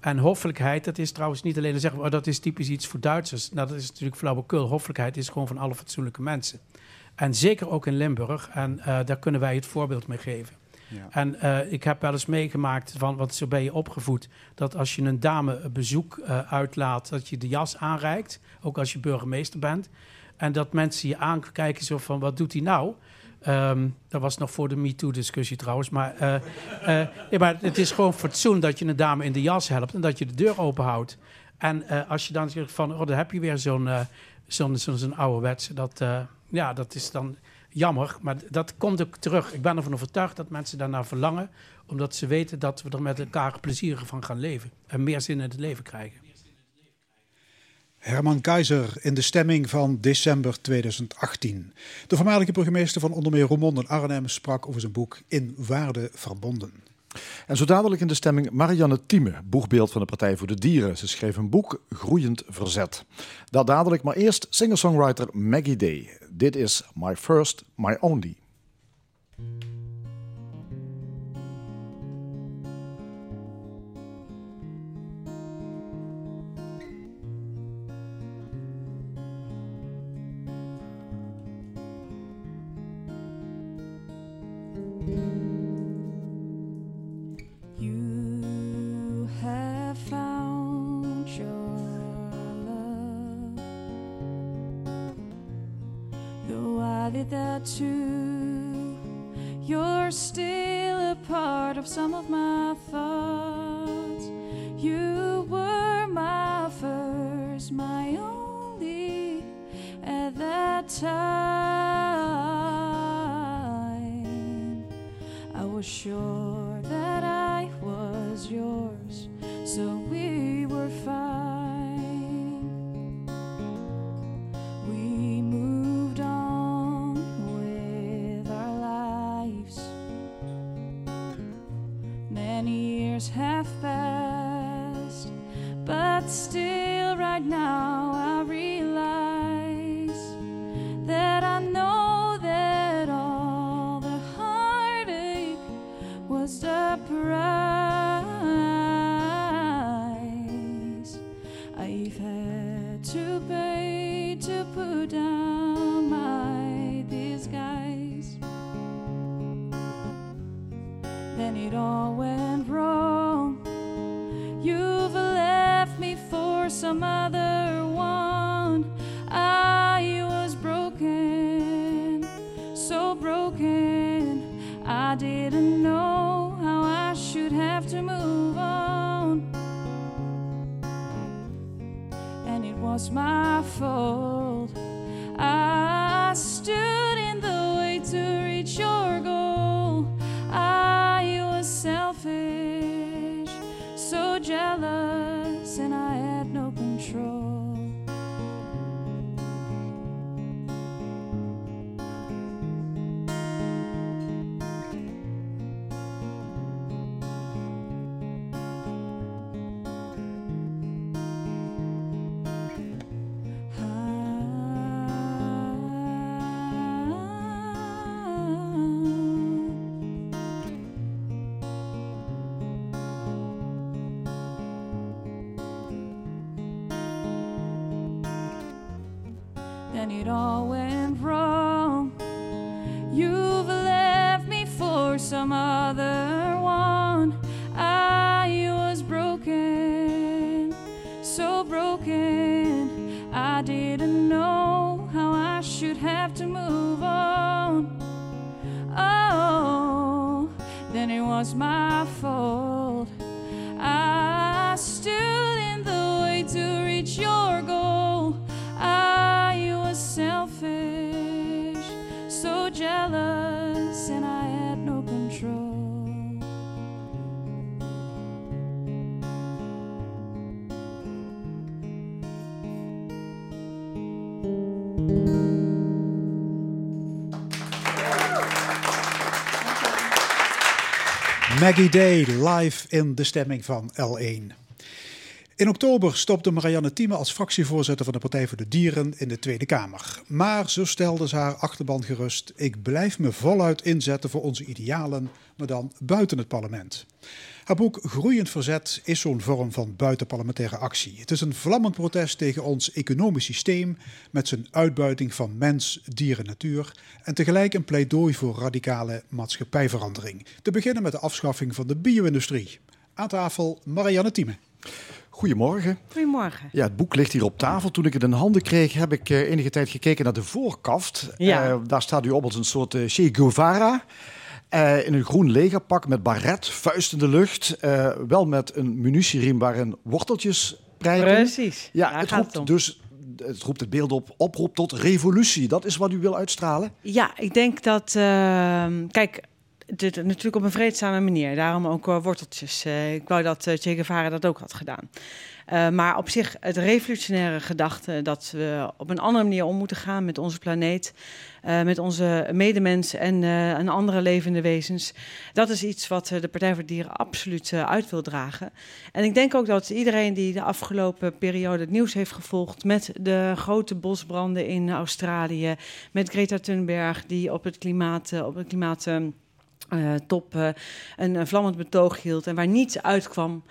En hoffelijkheid, dat is trouwens niet alleen, dan zeggen we, oh, dat is typisch iets voor Duitsers. Nou, dat is natuurlijk flauwekul. Hoffelijkheid is gewoon van alle fatsoenlijke mensen. En zeker ook in Limburg. En eh, daar kunnen wij het voorbeeld mee geven. Ja. En eh, ik heb wel eens meegemaakt, van, want zo ben je opgevoed, dat als je een dame een bezoek uitlaat, dat je de jas aanreikt, ook als je burgemeester bent. En dat mensen je aankijken zo van, wat doet hij nou? Ehm, dat was nog voor de MeToo-discussie trouwens. Maar, eh, eh, maar het is gewoon fatsoen dat je een dame in de jas helpt en dat je de deur open houdt. En eh, als je dan zegt van, oh, dan heb je weer zo'n zo'n zo'n zo'n ouderwetse, dat, ja, dat is dan jammer. Maar dat komt ook terug. Ik ben ervan overtuigd dat mensen daarnaar verlangen, omdat ze weten dat we er met elkaar plezierig van gaan leven. En meer zin in het leven krijgen. Herman Keizer in de stemming van december 2018. De voormalige burgemeester van onder meer Roermond en Arnhem sprak over zijn boek In Waarde Verbonden. En zo dadelijk in de stemming Marianne Thieme, boegbeeld van de Partij voor de Dieren. Ze schreef een boek Groeiend Verzet. Dat dadelijk, maar eerst singer-songwriter Maggie Day. Dit is My First, My Only. Though that too. You're still a part of some of my thoughts. You were my first, my only at that time. I was sure jealous, and I had no control. Maggie Day live in de stemming van L1. In oktober stopte Marianne Thieme als fractievoorzitter van de Partij voor de Dieren in de Tweede Kamer. Maar zo stelde ze haar achterban gerust. Ik blijf me voluit inzetten voor onze idealen, maar dan buiten het parlement. Haar boek Groeiend Verzet is zo'n vorm van buitenparlementaire actie. Het is een vlammend protest tegen ons economisch systeem met zijn uitbuiting van mens, dier en natuur en tegelijk een pleidooi voor radicale maatschappijverandering. Te beginnen met de afschaffing van de bio-industrie. Aan tafel Marianne Thieme. Goedemorgen. Goedemorgen. Ja, het boek ligt hier op tafel. Toen ik het in handen kreeg, heb ik eh, enige tijd gekeken naar de voorkaft. Ja. Eh, daar staat u op als een soort eh, Che Guevara. In een groen legerpak met baret, vuist in de lucht. wel met een munitieriem waarin worteltjes prijken. Precies. Ja, Daar het roept het dus het roept het beeld op, oproep tot revolutie. Dat is wat u wil uitstralen? Ja, ik denk dat. ehm, kijk, dit, natuurlijk op een vreedzame manier. Daarom ook eh, worteltjes. Eh, ik wou dat eh, Che Guevara dat ook had gedaan. Maar op zich, het revolutionaire gedachte dat we op een andere manier om moeten gaan met onze planeet, met onze medemens en, eh, en andere levende wezens. Dat is iets wat de Partij voor Dieren absoluut uit wil dragen. En ik denk ook dat iedereen die de afgelopen periode het nieuws heeft gevolgd met de grote bosbranden in Australië, met Greta Thunberg die op het klimaat, op het klimaat eh, top eh, een vlammend betoog hield en waar niets uitkwam,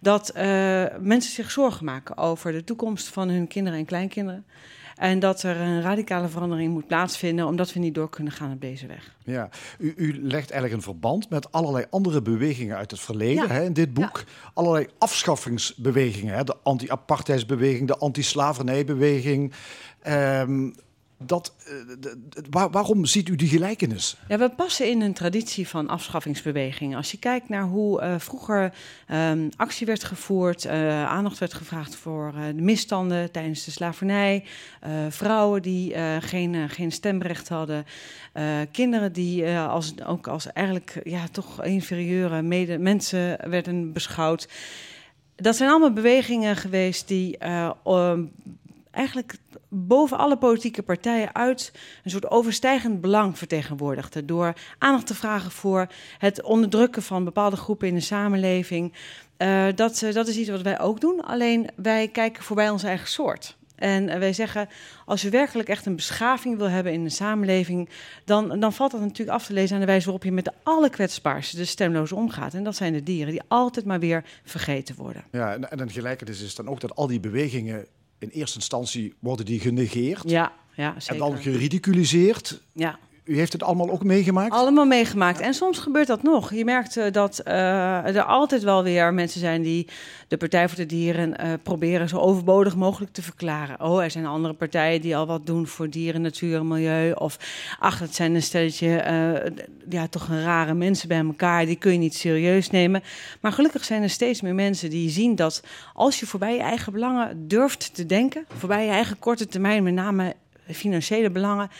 dat eh, mensen zich zorgen maken over de toekomst van hun kinderen en kleinkinderen. En dat er een radicale verandering moet plaatsvinden, omdat we niet door kunnen gaan op deze weg. Ja, u, u legt eigenlijk een verband met allerlei andere bewegingen uit het verleden Ja. hè, in dit boek. Allerlei afschaffingsbewegingen. Hè, de anti-apartheidsbeweging, de anti-slavernijbeweging. Ehm, dat, eh, waarom ziet u die gelijkenis? Ja, we passen in een traditie van afschaffingsbewegingen. Als je kijkt naar hoe eh, vroeger ehm, actie werd gevoerd, eh, aandacht werd gevraagd voor de misstanden tijdens de slavernij, vrouwen die geen, geen stemrecht hadden, kinderen die als, ook als eigenlijk ja, toch inferieure mensen werden beschouwd. Dat zijn allemaal bewegingen geweest die eigenlijk boven alle politieke partijen uit een soort overstijgend belang vertegenwoordigden. Door aandacht te vragen voor het onderdrukken van bepaalde groepen in de samenleving. Eh, dat, eh, dat is iets wat wij ook doen, alleen wij kijken voorbij onze eigen soort. En eh, wij zeggen, als je werkelijk echt een beschaving wil hebben in de samenleving, dan, dan valt dat natuurlijk af te lezen aan de wijze waarop je met de allerkwetsbaarste, de stemlozen, omgaat. En dat zijn de dieren die altijd maar weer vergeten worden. Ja, en, en een gelijkenis is dan ook dat al die bewegingen in eerste instantie worden die genegeerd Ja, ja en dan geridiculiseerd. ja. U heeft het allemaal ook meegemaakt? Allemaal meegemaakt. En soms gebeurt dat nog. Je merkt eh, dat eh, er altijd wel weer mensen zijn die de Partij voor de Dieren eh, proberen zo overbodig mogelijk te verklaren. Oh, er zijn andere partijen die al wat doen voor dieren, natuur en milieu. Of ach, het zijn een stelletje, ja, toch een rare mensen bij elkaar. Die kun je niet serieus nemen. Maar gelukkig zijn er steeds meer mensen die zien dat als je voorbij je eigen belangen durft te denken, voorbij je eigen korte termijn, met name financiële belangen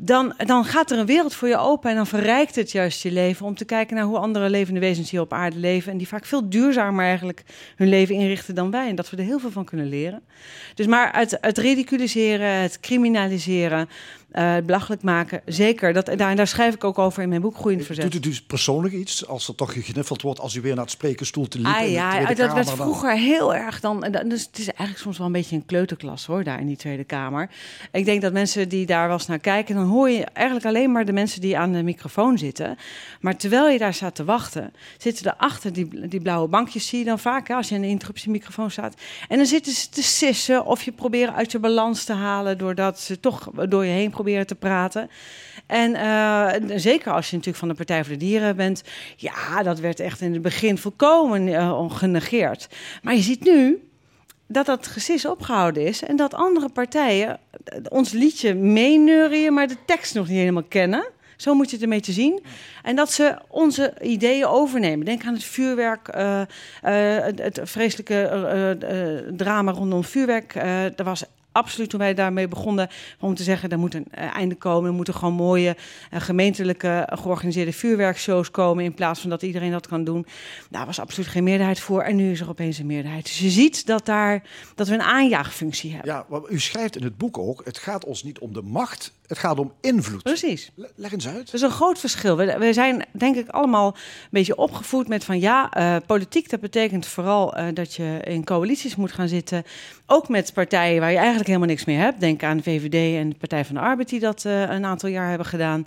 dan, dan gaat er een wereld voor je open en dan verrijkt het juist je leven om te kijken naar hoe andere levende wezens hier op aarde leven en die vaak veel duurzamer eigenlijk hun leven inrichten dan wij en dat we er heel veel van kunnen leren. Dus maar het, het ridiculiseren, het criminaliseren, eh, het belachelijk maken, zeker. Dat, daar, daar schrijf ik ook over in mijn boek Groeiend Verzet. Doet u dus persoonlijk iets als er toch gegniffeld wordt als u weer naar het spreekstoel liep? in Ah ja, dat werd Kamer dan? vroeger heel erg dan. en dat- Dus het is eigenlijk soms wel een beetje een kleuterklas hoor, daar in die Tweede Kamer. Ik denk dat mensen die daar wel eens naar kijken, dan hoor je eigenlijk alleen maar de mensen die aan de microfoon zitten. Maar terwijl je daar staat te wachten, zitten er achter die, die blauwe bankjes, zie je dan vaak, hè, als je aan de interruptiemicrofoon staat. En dan zitten ze te sissen of je proberen uit je balans te halen doordat ze toch door je heen proberen te praten. En eh, zeker als je natuurlijk van de Partij voor de Dieren bent, ja, dat werd echt in het begin volkomen eh, genegeerd. Maar je ziet nu dat dat gesis opgehouden is en dat andere partijen eh, ons liedje meeneurien, maar de tekst nog niet helemaal kennen. Zo moet je het een beetje zien. En dat ze onze ideeën overnemen. Denk aan het vuurwerk, het, vreselijke drama rondom vuurwerk. Er was absoluut toen wij daarmee begonnen om te zeggen... er moet een eh, einde komen, er moeten gewoon mooie eh, gemeentelijke eh, georganiseerde vuurwerkshows komen... in plaats van dat iedereen dat kan doen. Daar was absoluut geen meerderheid voor en nu is er opeens een meerderheid. Dus je ziet dat, daar, dat we een aanjaagfunctie hebben. Ja, wat u schrijft in het boek ook, het gaat ons niet om de macht Het gaat om invloed. Precies. Le- Leg eens uit. Dat is een groot verschil. We, we zijn denk ik allemaal een beetje opgevoed met van ja, eh, politiek dat betekent vooral eh, dat je in coalities moet gaan zitten. Ook met partijen waar je eigenlijk helemaal niks meer hebt. Denk aan de VVD en de Partij van de Arbeid die dat eh, een aantal jaar hebben gedaan.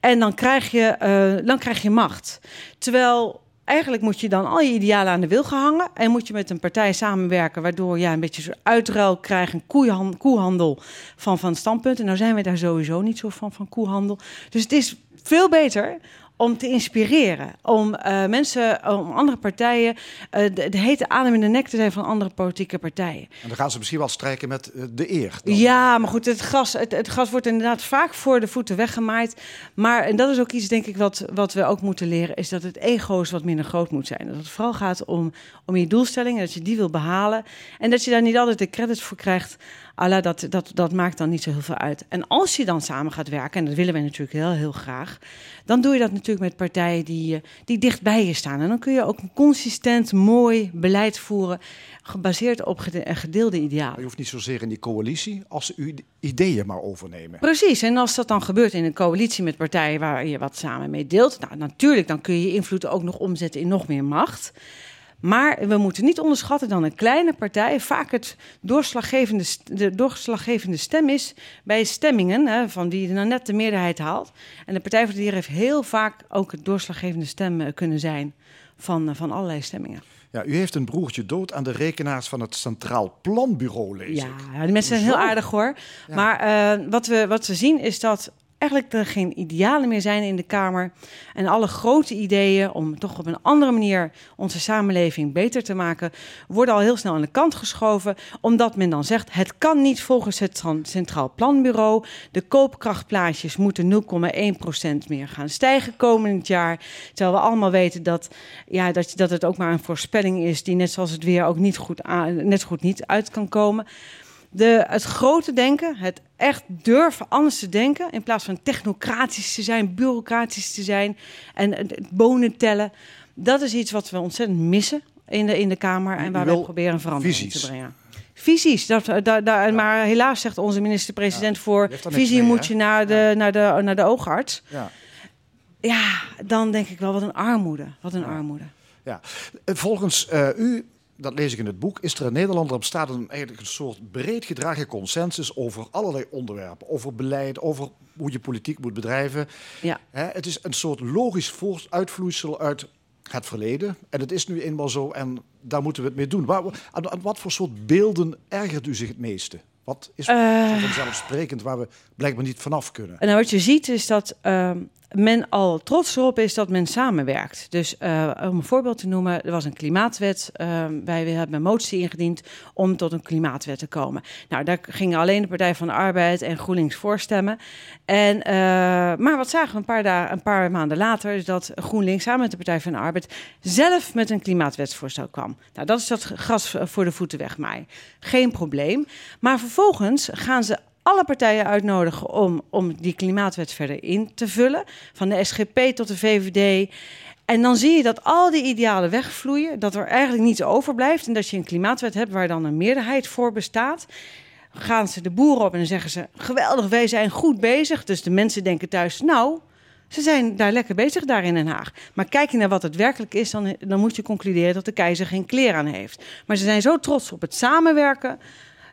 En dan krijg je, dan krijg je macht. Terwijl eigenlijk moet je dan al je idealen aan de wil gehangen. En moet je met een partij samenwerken, waardoor je een beetje zo'n uitruil krijgt, een koehan- koehandel van, van standpunten. Nou zijn we daar sowieso niet zo van, van koehandel. Dus het is veel beter om te inspireren, om eh, mensen, om andere partijen, eh, de, de hete adem in de nek te zijn van andere politieke partijen. En dan gaan ze misschien wel strijken met eh, de eer. dan. Ja, maar goed, het gas, het, het gas wordt inderdaad vaak voor de voeten weggemaaid. Maar, en dat is ook iets, denk ik, wat, wat we ook moeten leren, is dat het ego's wat minder groot moet zijn. Dat het vooral gaat om, om je doelstellingen, dat je die wil behalen. En dat je daar niet altijd de credits voor krijgt. Alla, dat, dat, dat maakt dan niet zo heel veel uit. En als je dan samen gaat werken, en dat willen wij natuurlijk heel, heel graag, dan doe je dat natuurlijk met partijen die, eh, die dicht bij je staan. En dan kun je ook een consistent, mooi beleid voeren, gebaseerd op gede- gedeelde idealen. Je hoeft niet zozeer in die coalitie als uw ideeën maar overnemen. Precies, en als dat dan gebeurt in een coalitie met partijen waar je wat samen mee deelt, nou natuurlijk, dan kun je je invloed ook nog omzetten in nog meer macht. Maar we moeten niet onderschatten dat een kleine partij vaak het doorslaggevende, de doorslaggevende stem is bij stemmingen, hè, van wie nou net de meerderheid haalt. En de Partij voor de Dieren heeft heel vaak ook het doorslaggevende stem eh, kunnen zijn van, eh, van allerlei stemmingen. Ja, u heeft een broertje dood aan de rekenaars van het Centraal Planbureau, lees Ja, ik. ja, die mensen zijn heel aardig hoor. Ja. Maar eh, wat, we, wat we zien is dat eigenlijk er geen idealen meer zijn in de Kamer. En alle grote ideeën om toch op een andere manier onze samenleving beter te maken, worden al heel snel aan de kant geschoven. Omdat men dan zegt, het kan niet volgens het Centraal Planbureau. De koopkrachtplaatjes moeten 0,1% meer gaan stijgen komend jaar. Terwijl we allemaal weten dat, ja, dat, dat het ook maar een voorspelling is die net zoals het weer ook niet goed, aan, net goed niet uit kan komen. De, het grote denken, het echt durven anders te denken, in plaats van technocratisch te zijn, bureaucratisch te zijn en bonen tellen, dat is iets wat we ontzettend missen in de, in de Kamer en waar we proberen een verandering visies. te brengen. Visies, dat, dat, dat- maar helaas zegt onze minister-president voor visie mee, moet je naar de, naar, de, naar de oogarts. Ja. Ja, dan denk ik wel wat een armoede. Wat een armoede. Ja. Eh, Volgens eh, u, dat lees ik in het boek, is er in Nederland er bestaat een, eigenlijk een soort breed gedragen consensus over allerlei onderwerpen. Over beleid, over hoe je politiek moet bedrijven. Ja. Hè, het is een soort logisch uitvloeisel uit het verleden. En het is nu eenmaal zo en daar moeten we het mee doen. Waar, aan, aan wat voor soort beelden ergert u zich het meeste? Wat is Eh. vanzelfsprekend waar we blijkbaar niet vanaf kunnen? En nou, wat je ziet is dat ehm, men al trots erop is dat men samenwerkt. Dus eh, om een voorbeeld te noemen, er was een klimaatwet. Ehm, wij hebben een motie ingediend om tot een klimaatwet te komen. Nou, daar gingen alleen de Partij van de Arbeid en GroenLinks voor stemmen. En, eh, maar wat zagen we een paar, dagen, een paar maanden later? Is dat GroenLinks samen met de Partij van de Arbeid zelf met een klimaatwetsvoorstel kwam. Nou, dat is dat gras voor de voeten wegmaaien. Geen probleem. Maar vervolgens gaan ze alle partijen uitnodigen om, om die klimaatwet verder in te vullen. Van de SGP tot de VVD. En dan zie je dat al die idealen wegvloeien. Dat er eigenlijk niets overblijft. En dat je een klimaatwet hebt waar dan een meerderheid voor bestaat. Gaan ze de boeren op en zeggen ze: geweldig, wij zijn goed bezig. Dus de mensen denken thuis: nou, ze zijn daar lekker bezig daar in Den Haag. Maar kijk je naar wat het werkelijk is, dan, dan moet je concluderen dat de keizer geen kleer aan heeft. Maar ze zijn zo trots op het samenwerken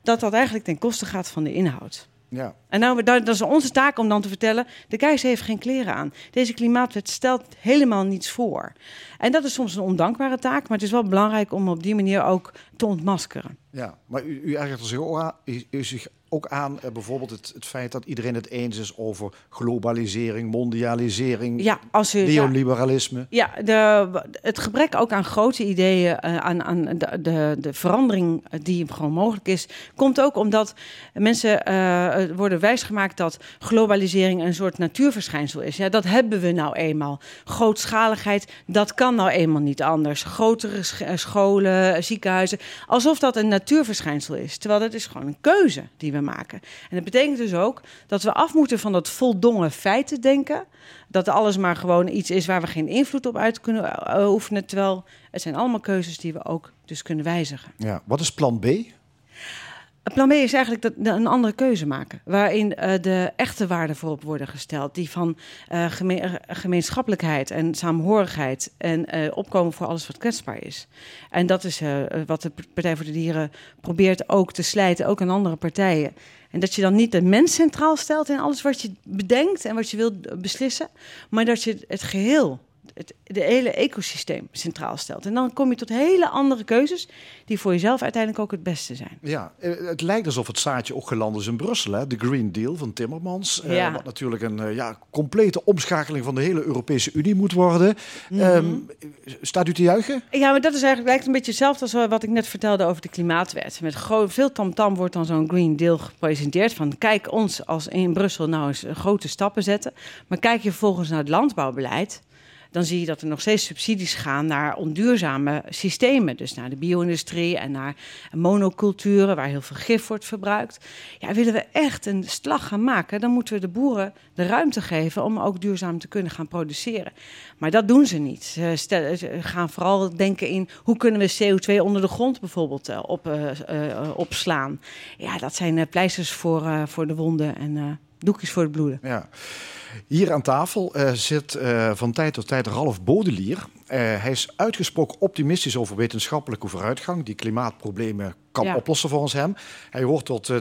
dat dat eigenlijk ten koste gaat van de inhoud. Ja. En nou, dat, is onze taak om dan te vertellen: de keizer heeft geen kleren aan. Deze klimaatwet stelt helemaal niets voor. En dat is soms een ondankbare taak, maar het is wel belangrijk om op die manier ook te ontmaskeren. Ja, maar u, u aan, u, u zich ook aan eh, bijvoorbeeld het, het feit dat iedereen het eens is over globalisering, mondialisering, Ja, als u. neoliberalisme. Ja, de, het gebrek ook aan grote ideeën, eh, aan, aan de, de, de verandering die gewoon mogelijk is, komt ook omdat mensen eh, worden wijsgemaakt dat globalisering een soort natuurverschijnsel is. Ja, dat hebben we nou eenmaal. Grootschaligheid, dat kan nou eenmaal niet anders. Grotere sch- eh, scholen, ziekenhuizen, alsof dat een natuurverschijnsel is. Terwijl dat is gewoon een keuze die we maken. En dat betekent dus ook dat we af moeten van dat voldongen feiten denken. Dat alles maar gewoon iets is waar we geen invloed op uit kunnen eh, oefenen. Terwijl het zijn allemaal keuzes die we ook dus kunnen wijzigen. Ja. Wat is plan B? Plan B is eigenlijk dat, een andere keuze maken. Waarin uh, de echte waarden voorop worden gesteld. Die van uh, geme gemeenschappelijkheid en saamhorigheid. En opkomen voor alles wat kwetsbaar is. En dat is wat de Partij voor de Dieren probeert ook te slijten. Ook aan andere partijen. En dat je dan niet de mens centraal stelt in alles wat je bedenkt en wat je wilt beslissen. Maar dat je het geheel het de hele ecosysteem centraal stelt. En dan kom je tot hele andere keuzes die voor jezelf uiteindelijk ook het beste zijn. Ja, eh, het lijkt alsof het zaadje ook geland is in Brussel. Hè? De Green Deal van Timmermans. Eh, ja. Wat natuurlijk een uh, ja, complete omschakeling van de hele Europese Unie moet worden. Mm -hmm. staat u te juichen? Ja, maar dat is eigenlijk lijkt een beetje hetzelfde als wat ik net vertelde over de klimaatwet. Met veel tamtam -tam wordt dan zo'n Green Deal gepresenteerd. Van kijk ons als in Brussel nou eens grote stappen zetten. Maar kijk je vervolgens naar het landbouwbeleid dan zie je dat er nog steeds subsidies gaan naar onduurzame systemen. Dus naar de bio-industrie en naar monoculturen, waar heel veel gif wordt verbruikt. Ja, willen we echt een slag gaan maken, dan moeten we de boeren de ruimte geven om ook duurzaam te kunnen gaan produceren. Maar dat doen ze niet. Ze, gaan vooral denken in hoe kunnen we CO2 onder de grond bijvoorbeeld uh, op, uh, uh, opslaan. Ja, dat zijn pleisters voor, voor de wonden en doekjes voor het bloeden. Ja. Hier aan tafel uh, zit uh, van tijd tot tijd Ralf Bodelier. Uh, hij is uitgesproken optimistisch over wetenschappelijke vooruitgang die klimaatproblemen kan ja. oplossen volgens hem. Hij hoort tot de,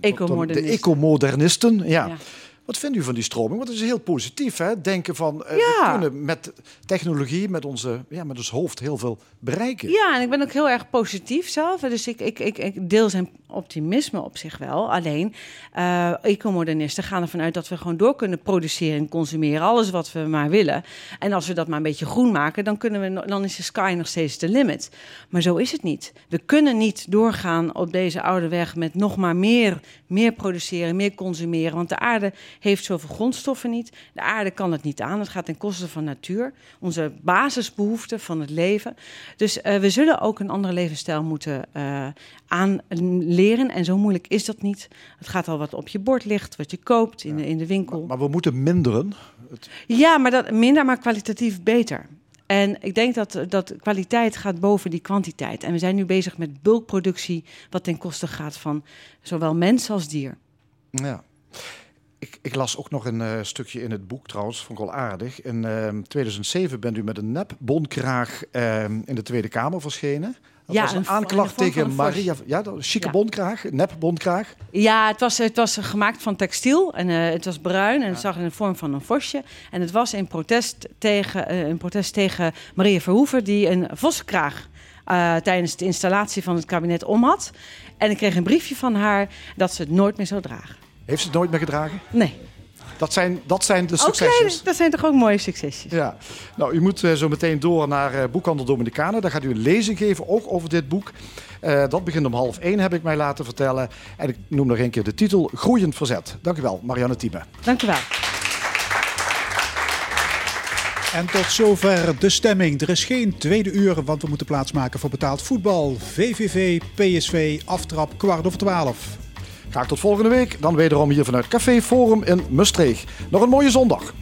ecomodernisten. de ecomodernisten. Ja. ja. Wat vindt u van die stroming? Want het is heel positief, hè? Denken van, uh, ja. we kunnen met technologie, met, onze, ja, met ons hoofd heel veel bereiken. Ja, en ik ben ook heel erg positief zelf. Dus ik, ik, ik, ik deel zijn optimisme op zich wel. Alleen, uh, ecomodernisten gaan ervan uit dat we gewoon door kunnen produceren en consumeren. Alles wat we maar willen. En als we dat maar een beetje groen maken, dan, kunnen we, dan is de sky nog steeds de limit. Maar zo is het niet. We kunnen niet doorgaan op deze oude weg met nog maar meer, meer produceren, meer consumeren. Want de aarde heeft zoveel grondstoffen niet. De aarde kan het niet aan. Het gaat ten koste van natuur. Onze basisbehoeften van het leven. Dus uh, we zullen ook een andere levensstijl moeten uh. En zo moeilijk is dat niet. Het gaat al wat op je bord ligt, wat je koopt in, de, in de winkel. Maar, maar we moeten minderen. Het... Ja, maar dat, minder, maar kwalitatief beter. En ik denk dat, dat kwaliteit gaat boven die kwantiteit. En we zijn nu bezig met bulkproductie, wat ten koste gaat van zowel mens als dier. Ja. Ik, ik, las ook nog een uh, stukje in het boek trouwens, vond ik wel aardig. In uh, 2007 bent u met een nep bondkraag uh, in de Tweede Kamer verschenen. Dat ja, was een, een aanklacht tegen Maria. Ja, dat chique ja. bondkraag, nep bondkraag. Ja, het was, het was gemaakt van textiel en uh, het was bruin en ja. het zag in de vorm van een vosje. En het was in protest tegen, uh, in protest tegen Maria Verhoeven, die een vossenkraag uh, tijdens de installatie van het kabinet om had. En ik kreeg een briefje van haar dat ze het nooit meer zou dragen. Heeft ze het nooit meer gedragen? Nee. Dat zijn, dat zijn de succesjes. Okay, dat zijn toch ook mooie succesjes. Ja. Nou, u moet uh, zo meteen door naar uh, Boekhandel Dominicanen. Daar gaat u een lezing geven, ook over dit boek. Uh, dat begint om half één, heb ik mij laten vertellen. En ik noem nog een keer de titel Groeiend Verzet. Dank u wel, Marianne Thieme. Dank u wel. En tot zover de stemming. Er is geen tweede uur, want we moeten plaatsmaken voor betaald voetbal. VVV, PSV, aftrap, kwart over twaalf. Graag tot volgende week. Dan wederom hier vanuit Café Forum in Mustreeg. Nog een mooie zondag.